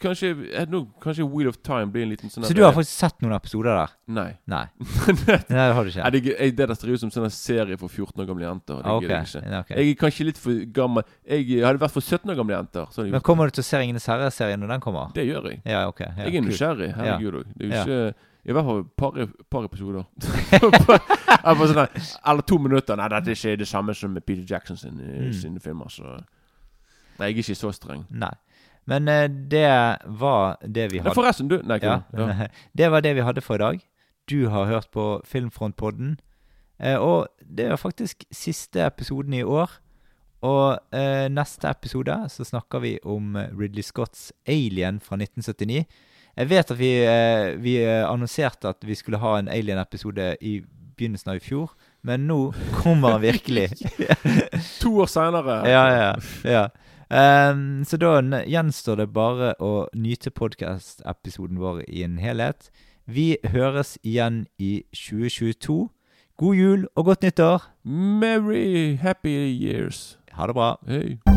kanskje, nå, kanskje Wheel of Time blir en liten sånn Så du har faktisk sett noen episoder der? Nei. Nei. Nei, det har du ikke. Nei, det, jeg, det der ser ut som sånn en serie for 14 år gamle jenter. Det okay. ok. jeg ikke. Okay. Jeg er kanskje litt for gammel Jeg hadde vært for 17 år gamle jenter. Men kommer du til å se Ringenes herre-serien når den kommer? det. det gjør jeg. Ja, ok. Ja, jeg er nysgjerrig. Herregud òg. Det er jo Ja. ikke I hvert fall et par, par episoder. Sånn der, Eller to minutter. Nei, dette er ikke det samme som med Peter Jackson sin, Mm. sine filmer. Så Nei, jeg er ikke så streng. Nei. Men uh, det var det vi hadde. forresten, du Nei, ikke ja. Det var det vi hadde for i dag. Du har hørt på Filmfrontpodden. Uh, og det er faktisk siste episoden i år. Og uh, neste episode så snakker vi om Ridley Scotts Alien fra 1979. Jeg vet at vi, eh, vi eh, annonserte at vi skulle ha en Alien-episode i begynnelsen av i fjor. Men nå kommer han virkelig. To år seinere. ja, ja, ja. Um, så da gjenstår det bare å nyte podcast-episoden vår i en helhet. Vi høres igjen i 2022. God jul og godt nyttår! Merry happy years. Ha det bra. Hei.